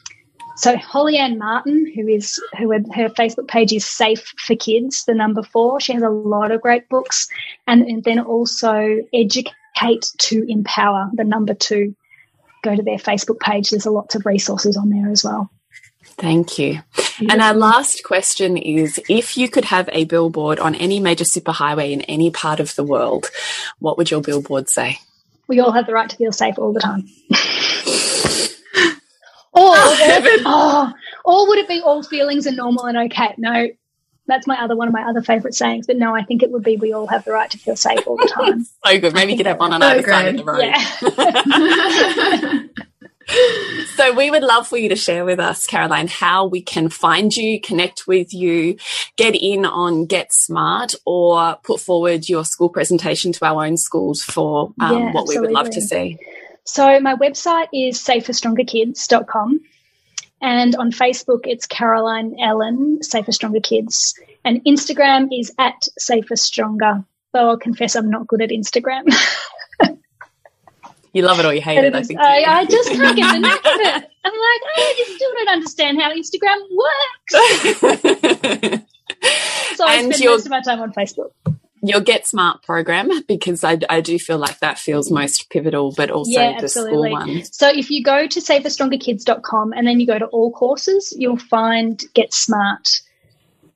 so Holly Ann Martin, who is who her Facebook page is Safe for Kids, the number four. She has a lot of great books, and, and then also Educate to Empower, the number two. Go to their Facebook page. There's a lots of resources on there as well. Thank you. And our last question is if you could have a billboard on any major superhighway in any part of the world, what would your billboard say? We all have the right to feel safe all the time. Oh, or, Heaven. oh, or would it be all feelings are normal and okay? No, that's my other one of my other favourite sayings. But no, I think it would be we all have the right to feel safe all the time. So good. Maybe you could have one on So either side of the road. yeah. So we would love for you to share with us, Caroline, how we can find you, connect with you, get in on Get Smart, or put forward your school presentation to our own schools for um, Yeah, what we would love to see. So my website is saferstrongerkids.com. And on Facebook, it's Caroline Ellen, Safer Stronger Kids. And Instagram is at Safer Stronger. Though I'll confess I'm not good at Instagram. You love it or you hate it, I think. I, I just can't get the knack of it. I'm like, oh, I still don't understand how Instagram works. so I And spend most of my time on Facebook. Your Get Smart program, because I, I do feel like that feels most pivotal, but also Yeah, the school one. So if you go to saferstrongerkids.com and then you go to all courses, you'll find Get Smart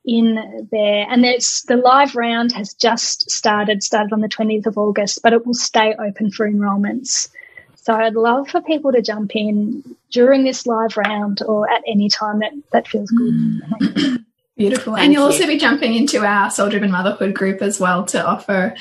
in there. And there's the live round has just started, started on the 20th of August, but it will stay open for enrolments. So I'd love for people to jump in during this live round or at any time that, that feels good. Mm. Beautiful. Thank and you'll you. also be jumping into our Soul Driven Motherhood group as well to offer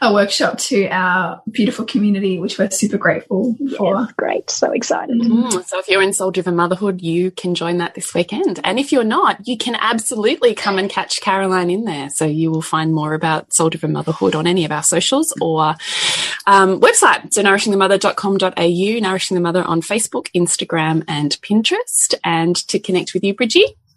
a workshop to our beautiful community, which we're super grateful for. Yeah, great. So excited. Mm, so if you're in Soul Driven Motherhood, you can join that this weekend. And if you're not, you can absolutely come and catch Caroline in there. So you will find more about Soul Driven Motherhood on any of our socials or um, website. So nourishingthemother.com.au, Nourishing the Mother on Facebook, Instagram, and Pinterest. And to connect with you, Bridgie,